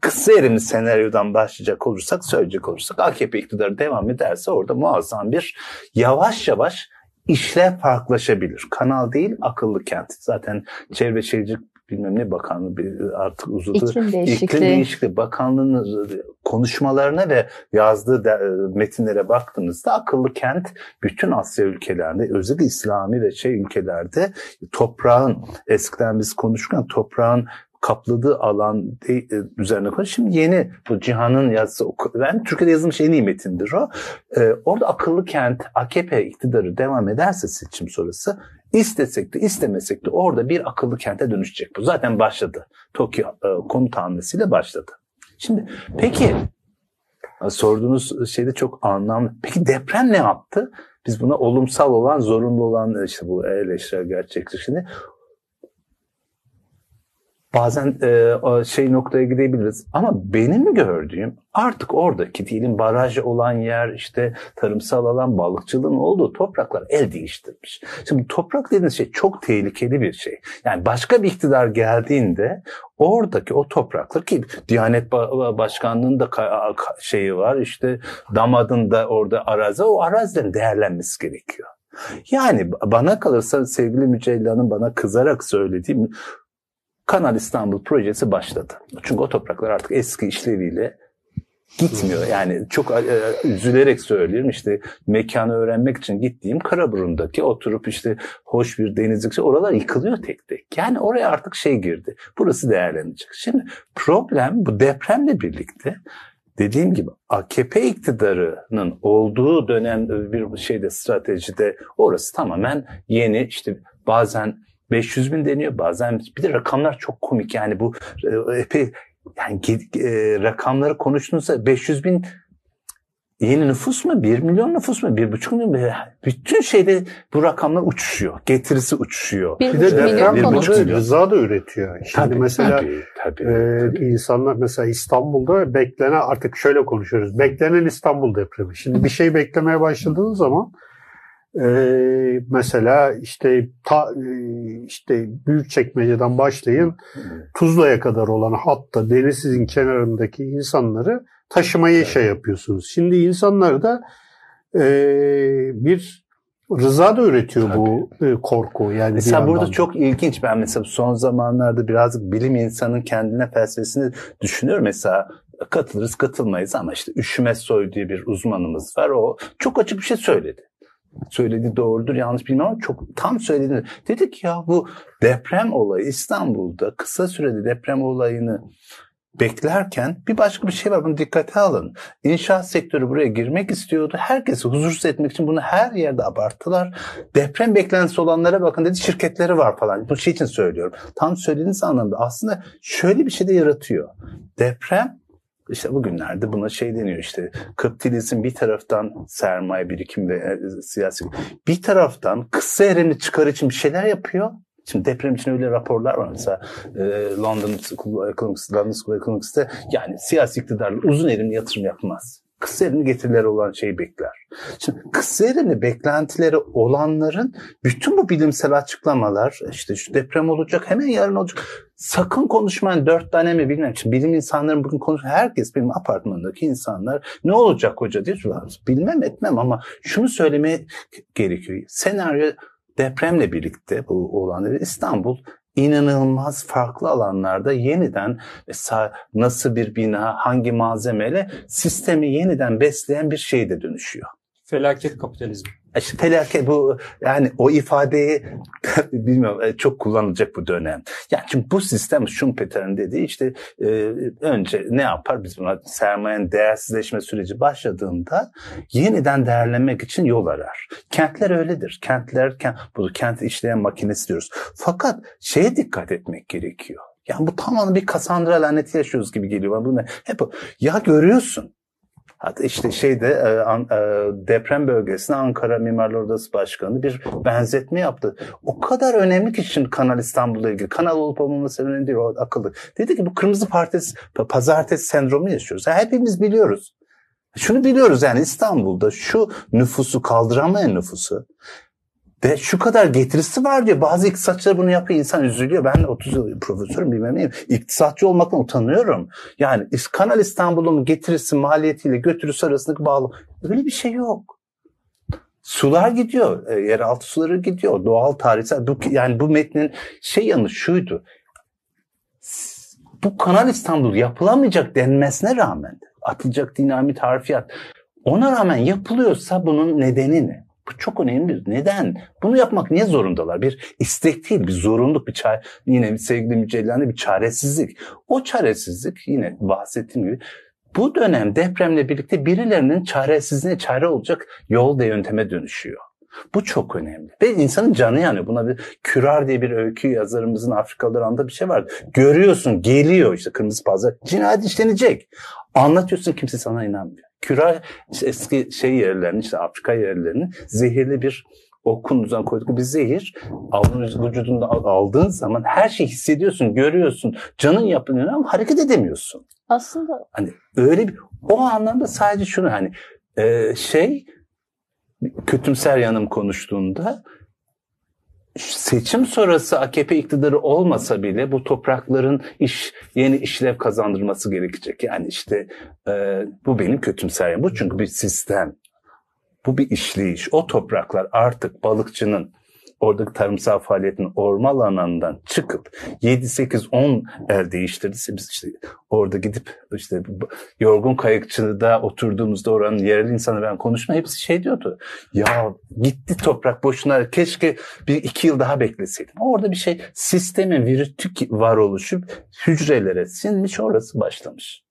Speaker 4: kısa erimli senaryodan başlayacak olursak söyleyecek olursak AKP iktidarı devam ederse orada muazzam bir yavaş yavaş işler farklılaşabilir. Kanal değil akıllı kent. Zaten Çevre Şehircilik bilmem ne bakanlığı artık uzadı.
Speaker 2: İklim değişikliği.
Speaker 4: İklim değişikliği bakanlığının konuşmalarına ve yazdığı de, metinlere baktığınızda akıllı kent bütün Asya ülkelerinde özellikle İslami ve şey ülkelerde toprağın eskiden biz konuşurken toprağın kapladığı alan e, üzerine konuş. Şimdi yeni bu Cihan'ın yazısı, ben Türkiye'de yazılmış en iyi metindir o. Ee, orada akıllı kent, AKP iktidarı devam ederse seçim sonrası istesek de istemesek de orada bir akıllı kente dönüşecek bu. Zaten başladı. Tokyo e, konut hamlesiyle başladı. Şimdi peki sorduğunuz şeyde çok anlamlı. Peki deprem ne yaptı? Biz buna olumsal olan, zorunlu olan işte bu eleştirel gerçeklik. Şimdi bazen e, şey noktaya gidebiliriz. Ama benim gördüğüm artık oradaki diyelim baraj olan yer işte tarımsal alan balıkçılığın olduğu topraklar el değiştirmiş. Şimdi toprak dediğiniz şey çok tehlikeli bir şey. Yani başka bir iktidar geldiğinde oradaki o topraklar ki Diyanet Başkanlığı'nın da şeyi var işte damadın da orada arazi o arazilerin değerlenmesi gerekiyor. Yani bana kalırsa sevgili Mücella'nın bana kızarak söylediğim Kanal İstanbul projesi başladı. Çünkü o topraklar artık eski işleviyle gitmiyor. Yani çok e, üzülerek söylüyorum işte mekanı öğrenmek için gittiğim Karaburun'daki oturup işte hoş bir denizlik oralar yıkılıyor tek tek. Yani oraya artık şey girdi. Burası değerlenecek. Şimdi problem bu depremle birlikte dediğim gibi AKP iktidarının olduğu dönem bir şeyde stratejide orası tamamen yeni işte bazen 500 bin deniyor bazen bir de rakamlar çok komik yani bu e, epey yani e, rakamları konuştuğunuzda 500 bin yeni nüfus mu? 1 milyon nüfus mu? 1,5 milyon mu? Bütün şeyde bu rakamlar uçuşuyor. Getirisi uçuşuyor.
Speaker 1: Bir, bir de deprem rıza da üretiyor. Şimdi tabii, mesela tabii, tabii, e, tabii. insanlar mesela İstanbul'da beklenen artık şöyle konuşuyoruz. Beklenen İstanbul depremi. Şimdi bir şey beklemeye başladığınız zaman ee, mesela işte ta, işte büyük çekmeceden başlayın Tuzla'ya kadar olan hatta denizin kenarındaki insanları taşımayı evet. şey yapıyorsunuz. Şimdi insanlar da e, bir rıza da üretiyor Tabii. bu e, korku. Yani
Speaker 4: mesela burada çok ilginç ben mesela son zamanlarda birazcık bilim insanın kendine felsefesini düşünüyorum. Mesela katılırız katılmayız ama işte Üşüme Soy diye bir uzmanımız var. O çok açık bir şey söyledi söylediği doğrudur yanlış bilmem ama çok tam söyledi. Dedik ya bu deprem olayı İstanbul'da kısa sürede deprem olayını beklerken bir başka bir şey var. Bunu dikkate alın. İnşaat sektörü buraya girmek istiyordu. Herkesi huzursuz etmek için bunu her yerde abarttılar. Deprem beklentisi olanlara bakın dedi şirketleri var falan. Bu şey için söylüyorum. Tam söylediğiniz anlamda aslında şöyle bir şey de yaratıyor. Deprem işte bugünlerde buna şey deniyor işte kapitalizm bir taraftan sermaye birikim ve e, siyasi bir taraftan kısa erimli çıkar için bir şeyler yapıyor. Şimdi deprem için öyle raporlar var mesela e, London School of Economics, London School Economics'te yani siyasi iktidarlar uzun erimli yatırım yapmaz kısa erimli getirileri olan şeyi bekler. Şimdi kısa erimli beklentileri olanların bütün bu bilimsel açıklamalar işte şu deprem olacak hemen yarın olacak sakın konuşmayın dört tane mi bilmem. Şimdi bilim insanların bugün konuş herkes benim apartmandaki insanlar ne olacak hoca diye soruyorlar. Bilmem etmem ama şunu söylemeye gerekiyor. Senaryo depremle birlikte bu olanları İstanbul inanılmaz farklı alanlarda yeniden mesela nasıl bir bina, hangi malzemeyle sistemi yeniden besleyen bir şeyde dönüşüyor.
Speaker 3: Felaket kapitalizmi.
Speaker 4: İşte felaket bu yani o ifadeyi bilmiyorum e, çok kullanılacak bu dönem. Yani çünkü bu sistem Schumpeter'in dediği işte e, önce ne yapar biz buna sermayenin değersizleşme süreci başladığında yeniden değerlenmek için yol arar. Kentler öyledir. Kentler kent, bu kent işleyen makinesi diyoruz. Fakat şeye dikkat etmek gerekiyor. Yani bu tamamen bir Cassandra laneti yaşıyoruz gibi geliyor. Bu ne? Hep ya görüyorsun Hatta işte şeyde e, e, deprem bölgesine Ankara Mimarlar Odası Başkanı bir benzetme yaptı. O kadar önemli ki şimdi Kanal İstanbul'la ilgili. Kanal olup olmaması önemli değil o akıllı. Dedi ki bu kırmızı partisi, pazartesi sendromu yaşıyoruz. Yani hepimiz biliyoruz. Şunu biliyoruz yani İstanbul'da şu nüfusu kaldıramayan nüfusu ve şu kadar getirisi var diyor. Bazı iktisatçılar bunu yapıyor. insan üzülüyor. Ben 30 yıl profesörüm bilmem neyim. İktisatçı olmaktan utanıyorum. Yani Kanal İstanbul'un getirisi maliyetiyle götürüsü arasındaki bağlı. Öyle bir şey yok. Sular gidiyor. E, yeraltı suları gidiyor. Doğal tarihsel. Bu, yani bu metnin şey yanı şuydu. Bu Kanal İstanbul yapılamayacak denmesine rağmen atılacak dinamit harfiyat. Ona rağmen yapılıyorsa bunun nedeni ne? Bu çok önemli. Neden? Bunu yapmak niye zorundalar? Bir istek değil, bir zorunluluk, bir çare. Yine sevgili Mücellen'de bir çaresizlik. O çaresizlik yine bahsettiğim gibi bu dönem depremle birlikte birilerinin çaresizliğine çare olacak yol ve yönteme dönüşüyor. Bu çok önemli. Ve insanın canı yanıyor. Buna bir Kürar diye bir öykü yazarımızın Afrikalılar anda bir şey var. Görüyorsun geliyor işte kırmızı pazar. Cinayet işlenecek. Anlatıyorsun kimse sana inanmıyor. İşte eski şey yerlerini işte Afrika yerlerini zehirli bir o kunduzdan koyduk bir zehir vücudunda aldığın zaman her şeyi hissediyorsun, görüyorsun. Canın yapınıyor ama hareket edemiyorsun.
Speaker 2: Aslında
Speaker 4: hani öyle bir o anlamda sadece şunu hani e, şey kötümser yanım konuştuğunda seçim sonrası AKP iktidarı olmasa bile bu toprakların iş yeni işlev kazandırması gerekecek. Yani işte e, bu benim kötümser yanım. Bu çünkü bir sistem. Bu bir işleyiş. O topraklar artık balıkçının oradaki tarımsal faaliyetin orman alanından çıkıp 7, 8, 10 el değiştirdiyse biz işte orada gidip işte yorgun kayıkçıda oturduğumuzda oranın yerel insanı ben konuşma hepsi şey diyordu. Ya gitti toprak boşuna keşke bir iki yıl daha bekleseydim. Orada bir şey sistemin virütük varoluşu hücrelere sinmiş orası başlamış.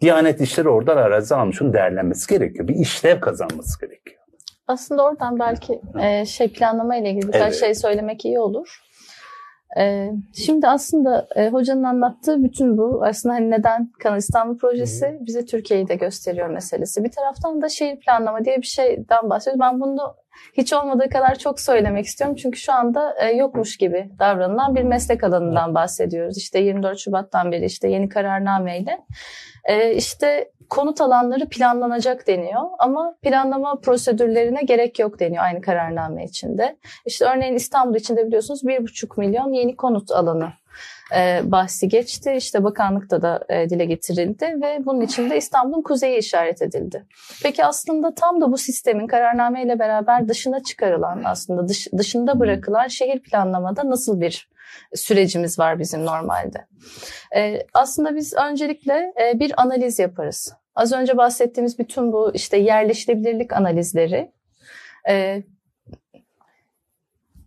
Speaker 4: Diyanet işleri oradan arazi almış. Onun değerlenmesi gerekiyor. Bir işlev kazanması gerekiyor.
Speaker 2: Aslında oradan belki e, şey planlama ile ilgili birkaç evet. şey söylemek iyi olur. E, şimdi aslında e, hocanın anlattığı bütün bu aslında hani neden Kanal İstanbul projesi bize Türkiye'yi de gösteriyor meselesi. Bir taraftan da şehir planlama diye bir şeyden bahsediyoruz. Ben bunu hiç olmadığı kadar çok söylemek istiyorum. Çünkü şu anda e, yokmuş gibi davranılan bir meslek alanından bahsediyoruz. İşte 24 Şubat'tan beri işte yeni kararnameyle. E, işte konut alanları planlanacak deniyor ama planlama prosedürlerine gerek yok deniyor aynı kararname içinde. İşte örneğin İstanbul içinde biliyorsunuz 1,5 milyon yeni konut alanı e, bahsi geçti. İşte bakanlıkta da e, dile getirildi ve bunun içinde İstanbul'un kuzeyi işaret edildi. Peki aslında tam da bu sistemin kararnameyle beraber dışına çıkarılan aslında dış, dışında bırakılan şehir planlamada nasıl bir sürecimiz var bizim normalde. E, aslında biz öncelikle e, bir analiz yaparız. Az önce bahsettiğimiz bütün bu işte yerleşilebilirlik analizleri e,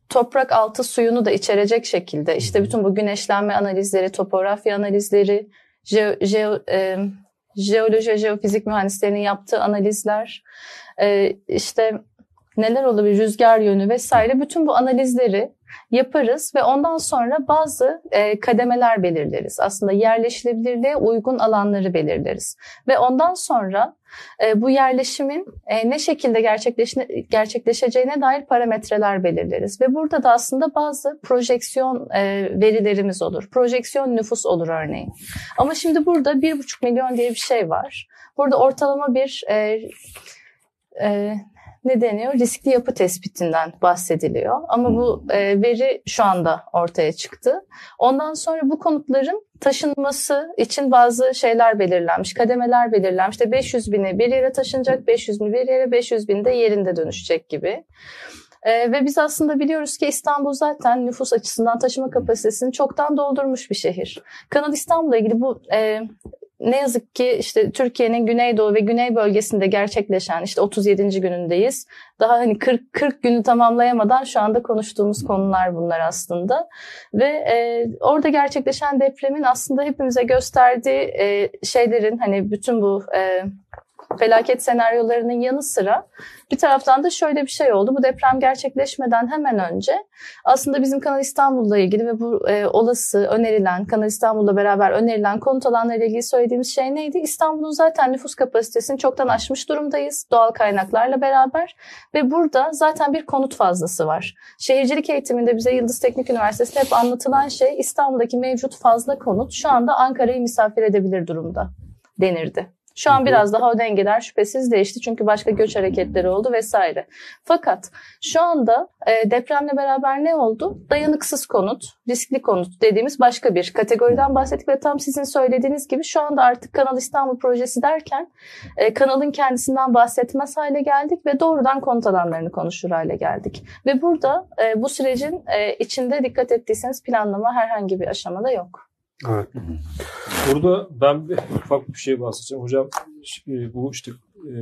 Speaker 2: toprak altı suyunu da içerecek şekilde işte bütün bu güneşlenme analizleri, topografya analizleri, jeo, jeo, e, jeoloji, jeofizik mühendislerinin yaptığı analizler, e, işte neler olabilir, rüzgar yönü vesaire bütün bu analizleri yaparız ve ondan sonra bazı e, kademeler belirleriz. Aslında yerleşilebilirliğe uygun alanları belirleriz. Ve ondan sonra e, bu yerleşimin e, ne şekilde gerçekleşe, gerçekleşeceğine dair parametreler belirleriz. Ve burada da aslında bazı projeksiyon e, verilerimiz olur. Projeksiyon nüfus olur örneğin. Ama şimdi burada 1,5 milyon diye bir şey var. Burada ortalama bir e, e, ne deniyor? Riskli yapı tespitinden bahsediliyor. Ama bu hmm. e, veri şu anda ortaya çıktı. Ondan sonra bu konutların taşınması için bazı şeyler belirlenmiş, kademeler belirlenmiş. İşte 500 bini bir yere taşınacak, 500 bin bir yere, 500 bin de yerinde dönüşecek gibi. Ee, ve biz aslında biliyoruz ki İstanbul zaten nüfus açısından taşıma kapasitesini çoktan doldurmuş bir şehir. Kanal İstanbul'la ilgili bu e, ne yazık ki işte Türkiye'nin güneydoğu ve güney bölgesinde gerçekleşen işte 37. günündeyiz. Daha hani 40 40 günü tamamlayamadan şu anda konuştuğumuz konular bunlar aslında. Ve e, orada gerçekleşen depremin aslında hepimize gösterdiği e, şeylerin hani bütün bu e, felaket senaryolarının yanı sıra bir taraftan da şöyle bir şey oldu. Bu deprem gerçekleşmeden hemen önce aslında bizim Kanal İstanbul'la ilgili ve bu e, olası önerilen Kanal İstanbul'la beraber önerilen konut alanlarıyla ilgili söylediğimiz şey neydi? İstanbul'un zaten nüfus kapasitesini çoktan aşmış durumdayız doğal kaynaklarla beraber ve burada zaten bir konut fazlası var. Şehircilik eğitiminde bize Yıldız Teknik Üniversitesi'nde hep anlatılan şey İstanbul'daki mevcut fazla konut şu anda Ankara'yı misafir edebilir durumda denirdi. Şu an biraz daha o dengeler şüphesiz değişti çünkü başka göç hareketleri oldu vesaire. Fakat şu anda e, depremle beraber ne oldu? Dayanıksız konut, riskli konut dediğimiz başka bir kategoriden bahsettik ve tam sizin söylediğiniz gibi şu anda artık Kanal İstanbul projesi derken e, kanalın kendisinden bahsetmez hale geldik ve doğrudan konut alanlarını konuşur hale geldik. Ve burada e, bu sürecin e, içinde dikkat ettiyseniz planlama herhangi bir aşamada yok.
Speaker 3: Evet. Burada ben bir ufak bir şey bahsedeceğim. Hocam e, bu işte e,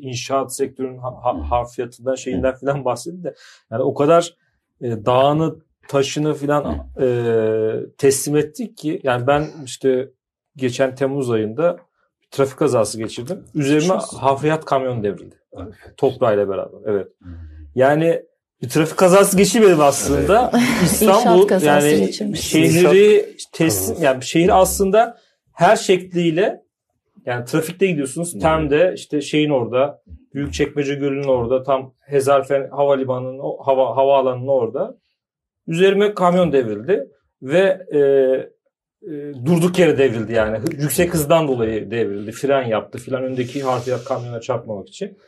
Speaker 3: inşaat sektörünün ha, ha, harfiyatından şeyinden filan bahsetti de yani o kadar e, dağını taşını filan teslim ettik ki yani ben işte geçen Temmuz ayında bir trafik kazası geçirdim. Üzerime hafriyat kamyon devrildi. Toprağıyla beraber. Evet. Yani bir trafik kazası geçirmedim aslında. İstanbul
Speaker 2: kazası
Speaker 3: yani şehri teslim yani şehir aslında her şekliyle yani trafikte gidiyorsunuz. Tem'de işte şeyin orada Büyükçekmece Gölü'nün orada tam Hezarfen Havalimanı'nın o hava havaalanının orada. Üzerime kamyon devrildi ve e, e, durduk yere devrildi yani. Yüksek hızdan dolayı devrildi. Fren yaptı filan öndeki harfiyat kamyona çarpmamak için.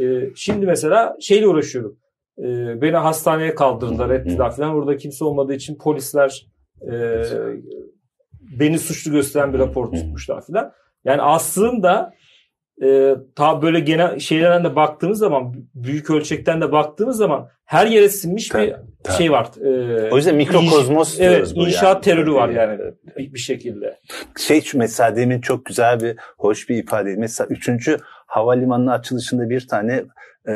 Speaker 3: E, şimdi mesela şeyle uğraşıyorum. E, beni hastaneye kaldırdılar ettiler filan. Orada kimse olmadığı için polisler e, beni suçlu gösteren bir rapor tutmuşlar filan. Yani aslında e, ta böyle genel şeylerden de baktığımız zaman büyük ölçekten de baktığımız zaman her yere sinmiş
Speaker 4: Tabii,
Speaker 3: bir
Speaker 4: tabii.
Speaker 3: şey var. E,
Speaker 4: O yüzden mikrokozmos
Speaker 3: İnş-
Speaker 4: diyoruz
Speaker 3: Evet,
Speaker 4: bu
Speaker 3: inşaat
Speaker 4: yani.
Speaker 3: terörü var yani bir, bir şekilde.
Speaker 4: Şey şu mesela demin çok güzel bir hoş bir ifade. Mesela 3. havalimanının açılışında bir tane e,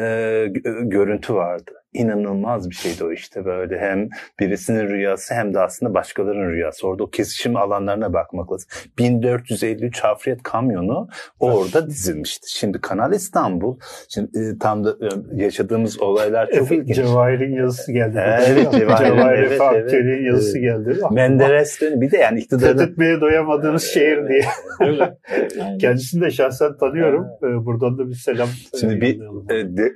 Speaker 4: gö- görüntü vardı. İnanılmaz bir şeydi o işte böyle hem birisinin rüyası hem de aslında başkalarının rüyası. Orada o kesişim alanlarına bakmak lazım. 1453 hafriyat kamyonu orada dizilmişti. Şimdi Kanal İstanbul, şimdi e, tam da e, yaşadığımız olaylar çok ilginç.
Speaker 1: Cevahir'in yazısı geldi.
Speaker 4: Evet, Cevahir'in,
Speaker 1: Cevahir
Speaker 4: evet, evet.
Speaker 1: yazısı geldi.
Speaker 4: Menderes dönemi bir de yani iktidarın
Speaker 1: Fethetmeye doyamadığınız şehir diye. Kendisini de şahsen tanıyorum. Ee, Buradan da bir selam.
Speaker 4: Şimdi bir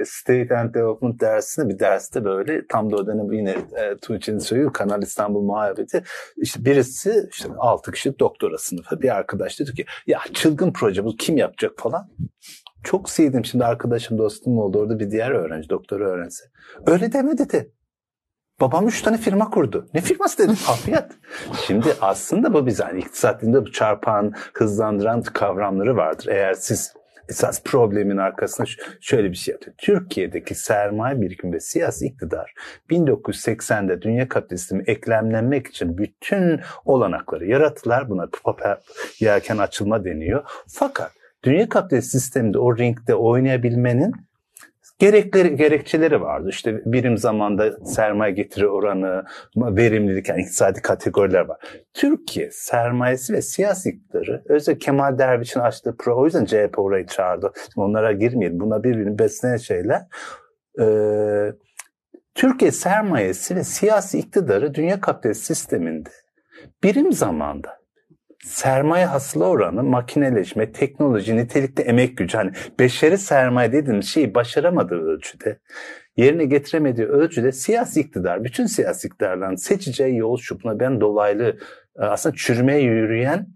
Speaker 4: e, State and Development dersinde bir derste böyle tam da o dönem yine e, Tuğçe'nin söylüyor Kanal İstanbul muhabbeti. İşte birisi işte 6 kişi doktora sınıfı bir arkadaş dedi ki ya çılgın proje bu kim yapacak falan. Çok sevdim şimdi arkadaşım dostum oldu orada bir diğer öğrenci doktora öğrenci. Öyle deme dedi. Babam üç tane firma kurdu. Ne firması dedim? Hafriyat. Şimdi aslında bu biz hani iktisat bu çarpan, hızlandıran kavramları vardır. Eğer siz esas problemin arkasında şöyle bir şey yapıyor. Türkiye'deki sermaye birikimi ve siyasi iktidar 1980'de dünya kapitalizmi eklemlenmek için bütün olanakları yarattılar. Buna yelken açılma deniyor. Fakat dünya kapitalist sisteminde o ringde oynayabilmenin gerekleri, gerekçeleri vardı. İşte birim zamanda sermaye getiri oranı, verimlilik yani iktisadi kategoriler var. Türkiye sermayesi ve siyasi iktidarı özellikle Kemal Derviş'in açtığı pro o yüzden CHP orayı çağırdı. Şimdi onlara girmeyelim. Buna birbirini besleyen şeyler. Ee, Türkiye sermayesi ve siyasi iktidarı dünya kapitalist sisteminde birim zamanda sermaye hasıla oranı, makineleşme, teknoloji, nitelikli emek gücü hani beşeri sermaye dediğimiz şeyi başaramadığı ölçüde yerine getiremediği ölçüde siyasi iktidar, bütün siyasi iktidarların seçeceği yol şu buna ben dolaylı e, aslında çürümeye yürüyen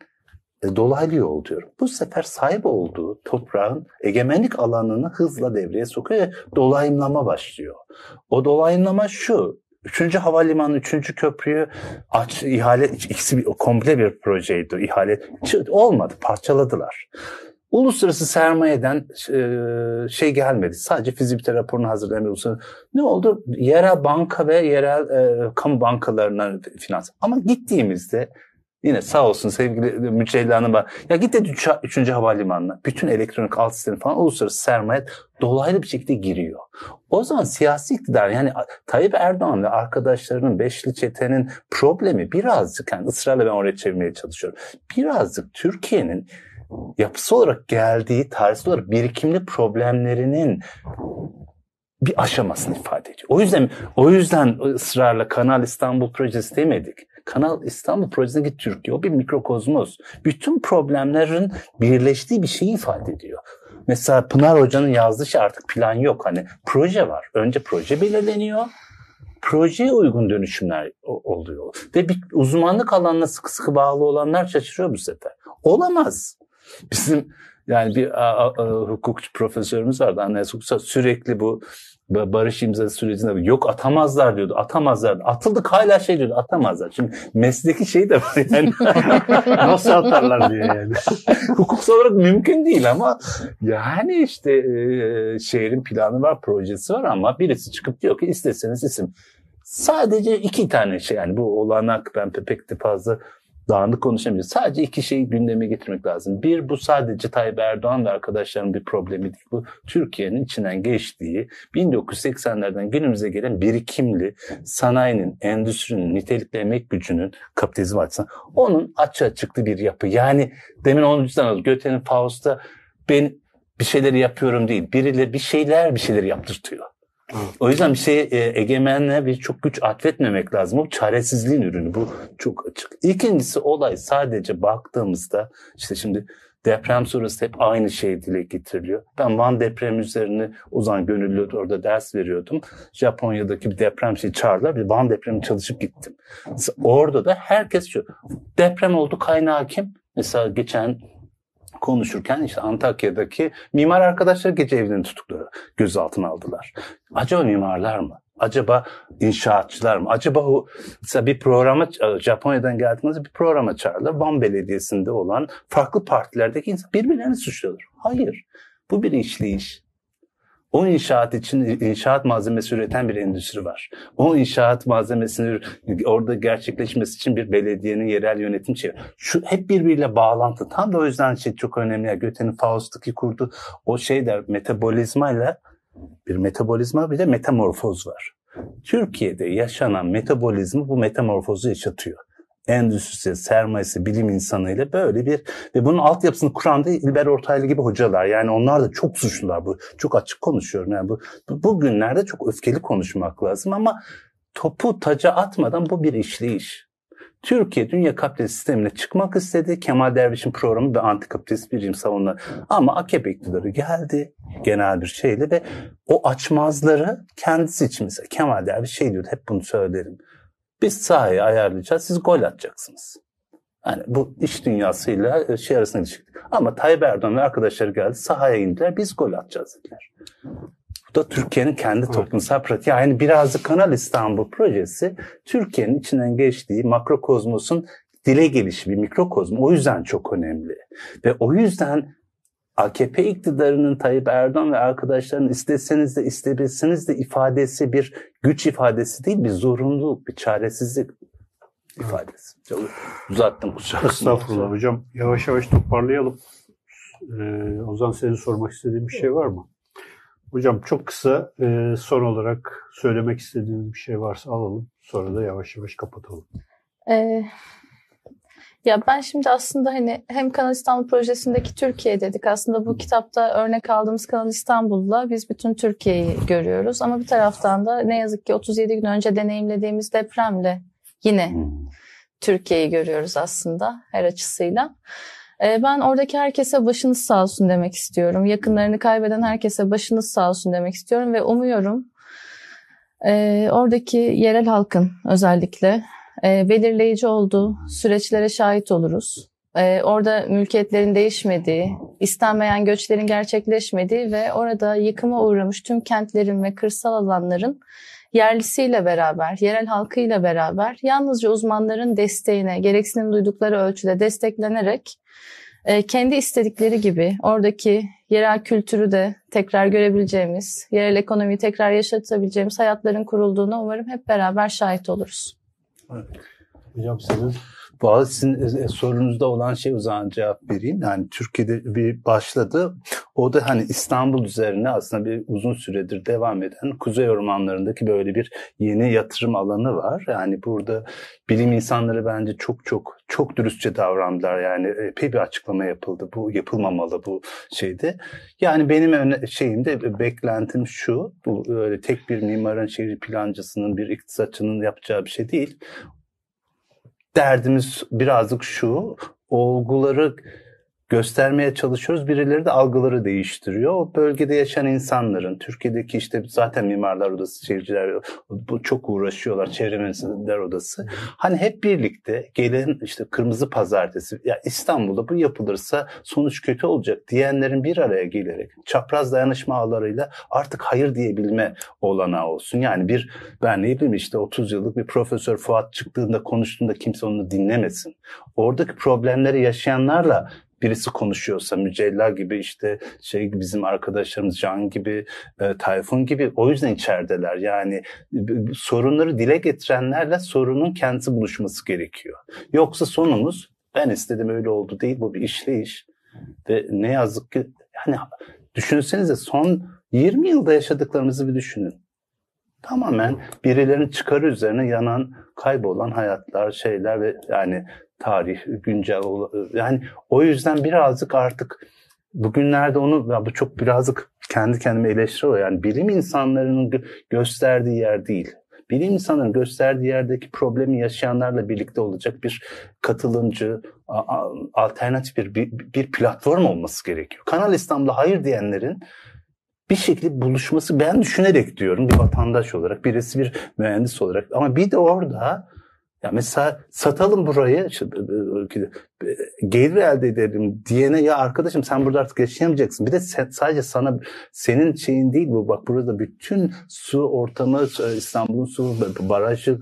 Speaker 4: e, dolaylı yol diyorum. Bu sefer sahip olduğu toprağın egemenlik alanını hızla devreye sokuyor ve dolayımlama başlıyor. O dolayımlama şu. Üçüncü havalimanı, üçüncü köprüyü aç, ihale, ikisi bir, komple bir projeydi. ihale olmadı, parçaladılar. Uluslararası sermayeden e, şey gelmedi. Sadece fizibilite raporunu hazırlamıyorsun. Ne oldu? Yerel banka ve yerel e, kamu bankalarına finans. Ama gittiğimizde Yine sağ olsun sevgili Mücella Hanım var. Ya git de 3. havalimanına. Bütün elektronik alt sistemi falan uluslararası sermaye dolaylı bir şekilde giriyor. O zaman siyasi iktidar yani Tayyip Erdoğan ve arkadaşlarının Beşli Çete'nin problemi birazcık yani ısrarla ben oraya çevirmeye çalışıyorum. Birazcık Türkiye'nin yapısı olarak geldiği tarihsel olarak birikimli problemlerinin bir aşamasını ifade ediyor. O yüzden o yüzden ısrarla Kanal İstanbul projesi demedik. Kanal İstanbul projesindeki Türkiye o bir mikrokozmos. Bütün problemlerin birleştiği bir şeyi ifade ediyor. Mesela Pınar Hoca'nın yazdığı şey artık plan yok. Hani proje var. Önce proje belirleniyor. Projeye uygun dönüşümler oluyor. Ve bir uzmanlık alanına sıkı sıkı bağlı olanlar şaşırıyor bu sefer. Olamaz. Bizim yani bir a, a, a, hukukçu profesörümüz vardı. Anayasa hukukçu sürekli bu barış imzası sürecinde yok atamazlar diyordu. Atamazlar. Atıldık hala şey diyordu. Atamazlar. Şimdi mesleki şey de var yani.
Speaker 1: Nasıl atarlar diye yani.
Speaker 4: Hukuksal olarak mümkün değil ama yani işte e, şehrin planı var, projesi var ama birisi çıkıp diyor ki isteseniz isim. Sadece iki tane şey yani bu olanak ben pek de fazla dağınık konuşamayız. Sadece iki şeyi gündeme getirmek lazım. Bir bu sadece Tayyip Erdoğan ve arkadaşlarının bir problemi değil. Bu Türkiye'nin içinden geçtiği 1980'lerden günümüze gelen birikimli sanayinin, endüstrinin, nitelikli emek gücünün kapitalizm açısından onun açığa çıktı bir yapı. Yani demin onun yüzden aldım. Göte'nin Faust'ta ben bir şeyleri yapıyorum değil. Birileri bir şeyler bir şeyleri yaptırtıyor. O yüzden bir şey e, egemenliğe bir çok güç atfetmemek lazım. O çaresizliğin ürünü. Bu çok açık. İkincisi olay sadece baktığımızda işte şimdi deprem sonrası hep aynı şey dile getiriliyor. Ben Van depremi üzerine o zaman gönüllü orada ders veriyordum. Japonya'daki bir deprem şey çağırdılar. Bir Van depremi çalışıp gittim. Orada da herkes şu deprem oldu kaynağı kim? Mesela geçen konuşurken işte Antakya'daki mimar arkadaşlar gece evlerini tutukları gözaltına aldılar. Acaba mimarlar mı? Acaba inşaatçılar mı? Acaba o mesela bir programa Japonya'dan geldiğimizde bir programa çağırdılar. Van Belediyesi'nde olan farklı partilerdeki insan birbirlerini suçluyorlar. Hayır. Bu bir işleyiş. O inşaat için inşaat malzemesi üreten bir endüstri var. O inşaat malzemesini orada gerçekleşmesi için bir belediyenin yerel yönetim şey. Şu hep birbiriyle bağlantı. Tam da o yüzden şey çok önemli. Göte'nin Faust'taki kurdu o şey der metabolizmayla bir metabolizma bir de metamorfoz var. Türkiye'de yaşanan metabolizmi bu metamorfozu yaşatıyor endüstrisi, sermayesi, bilim insanıyla böyle bir ve bunun altyapısını kuran da İlber Ortaylı gibi hocalar. Yani onlar da çok suçlular bu. Çok açık konuşuyorum. Yani bu, bu bugünlerde çok öfkeli konuşmak lazım ama topu taca atmadan bu bir işleyiş. Türkiye dünya kapitalist sistemine çıkmak istedi. Kemal Derviş'in programı ve antikapitalist bir savundu. Ama AKP iktidarı geldi genel bir şeyle ve o açmazları kendisi için mesela Kemal Derviş şey diyordu hep bunu söylerim. Biz sahayı ayarlayacağız, siz gol atacaksınız. Yani bu iş dünyasıyla e, şey arasında ilişki. Ama Tayyip Erdoğan ve arkadaşları geldi sahaya indiler, biz gol atacağız dediler. Bu da Türkiye'nin kendi toplumsal pratiği. Yani birazcık Kanal İstanbul projesi Türkiye'nin içinden geçtiği makrokozmosun dile gelişi bir mikrokozm. O yüzden çok önemli. Ve o yüzden AKP iktidarının Tayyip Erdoğan ve arkadaşlarının isteseniz de istemeseniz de ifadesi bir güç ifadesi değil, bir zorunluluk, bir çaresizlik ifadesi. Çok uzattım kusura
Speaker 1: Estağfurullah hocam. Yavaş yavaş toparlayalım. Ee, Ozan senin sormak istediğin bir şey var mı? Hocam çok kısa e, son olarak söylemek istediğiniz bir şey varsa alalım. Sonra da yavaş yavaş kapatalım.
Speaker 2: Ee, ya ben şimdi aslında hani hem Kanal İstanbul projesindeki Türkiye dedik. Aslında bu kitapta örnek aldığımız Kanal İstanbul'la biz bütün Türkiye'yi görüyoruz. Ama bir taraftan da ne yazık ki 37 gün önce deneyimlediğimiz depremle yine Türkiye'yi görüyoruz aslında her açısıyla. Ee, ben oradaki herkese başınız sağ olsun demek istiyorum. Yakınlarını kaybeden herkese başınız sağ olsun demek istiyorum ve umuyorum e, oradaki yerel halkın özellikle e, belirleyici olduğu süreçlere şahit oluruz. E, orada mülkiyetlerin değişmediği, istenmeyen göçlerin gerçekleşmediği ve orada yıkıma uğramış tüm kentlerin ve kırsal alanların yerlisiyle beraber, yerel halkıyla beraber yalnızca uzmanların desteğine, gereksinim duydukları ölçüde desteklenerek e, kendi istedikleri gibi oradaki yerel kültürü de tekrar görebileceğimiz, yerel ekonomiyi tekrar yaşatabileceğimiz hayatların kurulduğunu umarım hep beraber şahit oluruz.
Speaker 1: Hocam senin
Speaker 4: Valla sizin e, sorunuzda olan şey o cevap vereyim. Yani Türkiye'de bir başladı. O da hani İstanbul üzerine aslında bir uzun süredir devam eden kuzey ormanlarındaki böyle bir yeni yatırım alanı var. Yani burada bilim insanları bence çok çok çok dürüstçe davrandılar. Yani epey bir açıklama yapıldı. Bu yapılmamalı bu şeyde. Yani benim şeyimde beklentim şu. Bu öyle tek bir mimarın şehir plancısının bir iktisatçının yapacağı bir şey değil derdimiz birazcık şu. Olguları göstermeye çalışıyoruz. Birileri de algıları değiştiriyor. O bölgede yaşayan insanların, Türkiye'deki işte zaten Mimarlar Odası, Şehirciler bu çok uğraşıyorlar. Çevre Mühendisler Odası. Hani hep birlikte gelen işte Kırmızı Pazartesi, ya İstanbul'da bu yapılırsa sonuç kötü olacak diyenlerin bir araya gelerek çapraz dayanışma ağlarıyla artık hayır diyebilme olanağı olsun. Yani bir ben ne bileyim işte 30 yıllık bir profesör Fuat çıktığında konuştuğunda kimse onu dinlemesin. Oradaki problemleri yaşayanlarla birisi konuşuyorsa Mücella gibi işte şey bizim arkadaşlarımız Can gibi, e, Tayfun gibi o yüzden içerideler. Yani sorunları dile getirenlerle sorunun kendisi buluşması gerekiyor. Yoksa sonumuz ben istedim öyle oldu değil bu bir işleyiş. Ve ne yazık ki yani düşünsenize son 20 yılda yaşadıklarımızı bir düşünün. Tamamen birilerinin çıkarı üzerine yanan, kaybolan hayatlar, şeyler ve yani tarih, güncel yani o yüzden birazcık artık bugünlerde onu ya bu çok birazcık kendi kendime eleştiriyor. Yani bilim insanlarının gösterdiği yer değil. Bilim insanların gösterdiği yerdeki problemi yaşayanlarla birlikte olacak bir katılımcı, alternatif bir, bir, bir platform olması gerekiyor. Kanal İstanbul'a hayır diyenlerin bir şekilde buluşması ben düşünerek diyorum bir vatandaş olarak, birisi bir mühendis olarak ama bir de orada ya mesela satalım burayı, işte, gelir elde edelim diyene ya arkadaşım sen burada artık yaşayamayacaksın. Bir de sadece sana senin şeyin değil bu. Bak burada bütün su ortamı İstanbul'un su barajı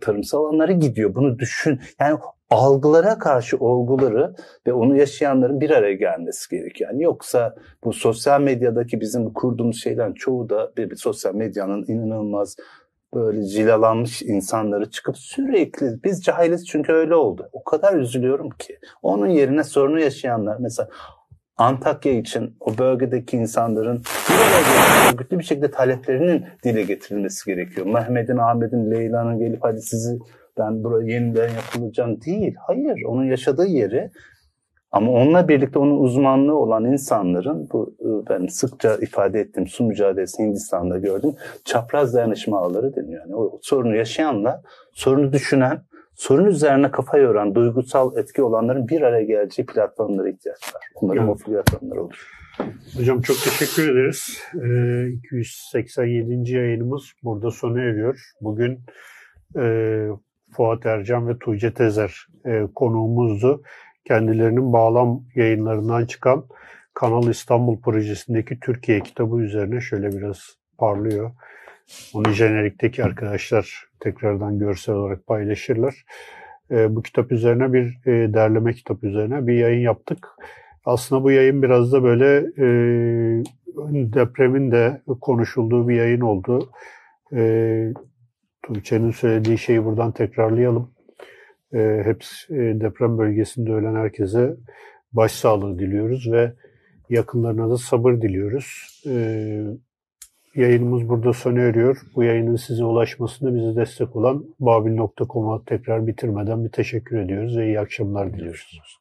Speaker 4: tarımsal alanları gidiyor. Bunu düşün. Yani algılara karşı olguları ve onu yaşayanların bir araya gelmesi gerekiyor. Yani yoksa bu sosyal medyadaki bizim kurduğumuz şeylerin çoğu da bir, bir sosyal medyanın inanılmaz böyle cilalanmış insanları çıkıp sürekli biz cahiliz çünkü öyle oldu. O kadar üzülüyorum ki. Onun yerine sorunu yaşayanlar mesela Antakya için o bölgedeki insanların örgütlü bir şekilde taleplerinin dile getirilmesi gerekiyor. Mehmet'in, Ahmet'in, Leyla'nın gelip hadi sizi ben buraya yeniden yapılacağım değil. Hayır, onun yaşadığı yeri ama onunla birlikte onun uzmanlığı olan insanların bu e, ben sıkça ifade ettiğim su mücadelesi Hindistan'da gördüm. Çapraz dayanışma ağları deniyor. Yani o sorunu yaşayanla sorunu düşünen, sorun üzerine kafa yoran, duygusal etki olanların bir araya geleceği platformlara ihtiyaç var. Umarım evet. o platformlar olur.
Speaker 1: Hocam çok teşekkür ederiz. Ee, 287. yayınımız burada sona eriyor. Bugün e, Fuat Ercan ve Tuğçe Tezer e, konuğumuzdu kendilerinin bağlam yayınlarından çıkan Kanal İstanbul projesindeki Türkiye kitabı üzerine şöyle biraz parlıyor. Onu jenerikteki arkadaşlar tekrardan görsel olarak paylaşırlar. E, bu kitap üzerine bir e, derleme kitap üzerine bir yayın yaptık. Aslında bu yayın biraz da böyle e, depremin de konuşulduğu bir yayın oldu. E, Tuğçe'nin söylediği şeyi buradan tekrarlayalım. E, hepsi e, deprem bölgesinde ölen herkese başsağlığı diliyoruz ve yakınlarına da sabır diliyoruz. E, yayınımız burada sona eriyor. Bu yayının size ulaşmasında bize destek olan babil.com'a tekrar bitirmeden bir teşekkür ediyoruz ve iyi akşamlar diliyoruz.